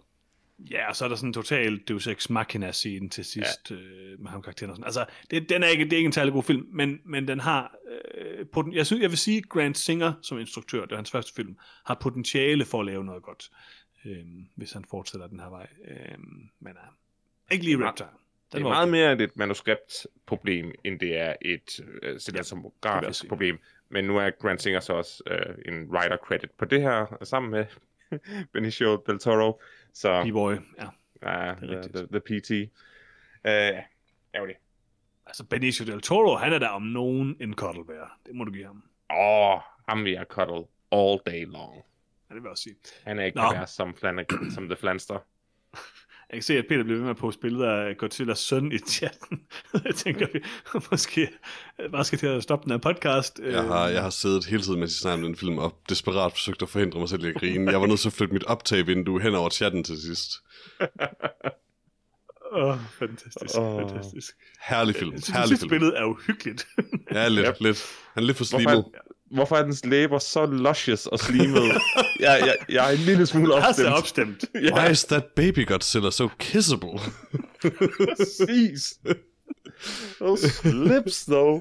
Ja, og så er der sådan en total Deus Ex Machina scene til sidst ja. øh, med ham karakteren og sådan. Altså, det, den er ikke, det er ikke en særlig god film, men, men den har, øh, poten, jeg, synes, jeg vil sige, Grant Singer som instruktør, det er hans første film, har potentiale for at lave noget godt, øh, hvis han fortsætter den her vej. Øh, men uh, ikke lige Det er Reptile. Det er meget okay. mere et manuskriptproblem, end det er et øh, cinematografisk sige. problem. Men nu er Grant Singer så også øh, en writer credit på det her, sammen med Benicio del Toro. Så B-boy, ja. ja, er the, the, the PT. Uh, ærgerligt. Altså, Benicio del Toro, han er der om nogen en cuddlebear. Det må du give ham. Åh, oh, ham vil jeg cuddle all day long. Ja, det vil jeg også sige. Han er ikke Nå. som, Flanagan, som The Flanster. Jeg kan se, at Peter bliver ved med at poste billeder af Godzillas søn i chatten. jeg tænker, vi måske bare skal til at stoppe den her podcast. Jeg har, jeg har siddet hele tiden, mens jeg snakkede om den film, og desperat forsøgt at forhindre mig selv i at grine. Jeg var nødt til at flytte mit optagvindue hen over chatten til sidst. Åh, oh, fantastisk, oh. fantastisk. Herlig film, Jeg synes, herlig film. billede er uhyggeligt. Ja, lidt, lidt. Han er lidt for slimet. Er, hvorfor er dens læber så luscious og slimet? jeg, jeg, jeg er en lille smule jeg har så opstemt. opstemt. Why is that baby Godzilla so kissable? Præcis. Those lips, though.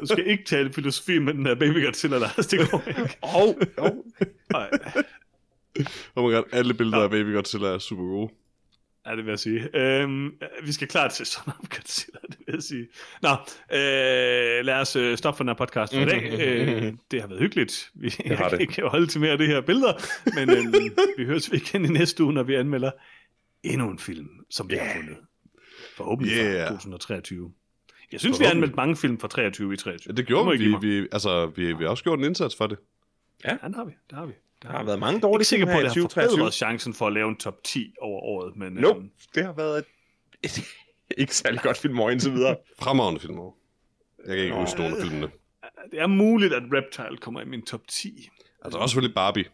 Du skal ikke tale filosofi med den der baby Godzilla, der det går ikke. Oh, oh. Nej. oh my god, alle billeder af baby Godzilla er super gode. Ja, det vil jeg sige. Øhm, vi skal klart til sådan om Godzilla, det vil jeg sige. Nå, øh, lad os øh, stoppe for den her podcast for i dag. Øh, det har været hyggeligt. Vi det har jeg det. kan ikke holde til mere af det her billeder, men øh, vi høres vi igen i næste uge, når vi anmelder endnu en film, som vi har Yeah. fundet. Forhåbentlig Yeah. fra 2023. Jeg synes, vi har anmeldt mange film fra 23 i 23. Ja, det gjorde må vi. Vi, altså, vi, vi har også gjort en indsats for det. Ja, det har vi. Det har vi. Der har været mange Jeg er dårlige ikke sikker på, at det har 2023. forbedret chancen for at lave en top 10 over året, men Nope. øhm, Det har været et, et ikke særlig godt filmår indtil videre. Fremragende film over. Jeg kan ikke Nå. huske nogen af filmene. det er muligt, at Reptile kommer i min top 10. Altså også selvfølgelig Barbie.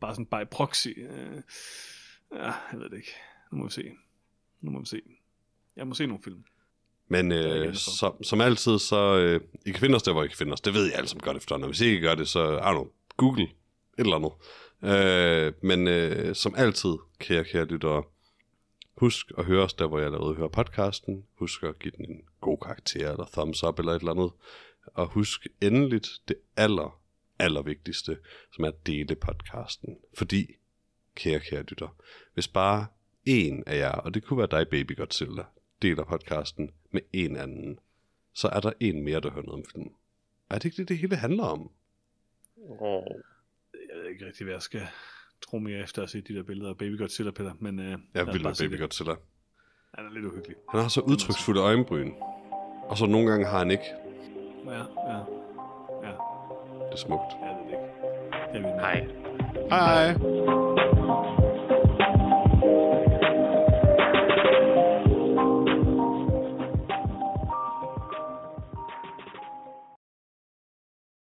bare sådan by proxy. Øh, ja, jeg ved det ikke. Nu må vi se. Nu må vi se. Jeg må se nogle film. Men jeg øh, som, som altid, så øh, I kan finde os der, hvor I kan finde os. Det ved I alle som godt efterhånden. Og hvis I ikke gør det, så I don't know, Google et eller andet. Øh, men øh, som altid, kære, kære lyttere, husk at høre os der, hvor jeg allerede hører podcasten. Husk at give den en god karakter, eller thumbs up, eller et eller andet. Og husk endeligt det aller, aller vigtigste, som er at dele podcasten. Fordi, kære, kære lytter, hvis bare en af jer, og det kunne være dig, Baby Godzilla, deler podcasten med en anden, så er der en mere, der hører noget om filmen. Er det ikke det, det hele handler om? Oh. Jeg ved ikke rigtig, hvad jeg skal tro mere efter at se de der billeder af Baby Godzilla, Peter. Men, øh, Jeg vil Baby det. Godzilla. Han er lidt uhyggelig. Han har så udtryksfulde øjenbryn. Og så nogle gange har han ikke. Ja, ja, ja. Det er smukt. Jeg ved det ikke. Jeg vil Hej. Hej.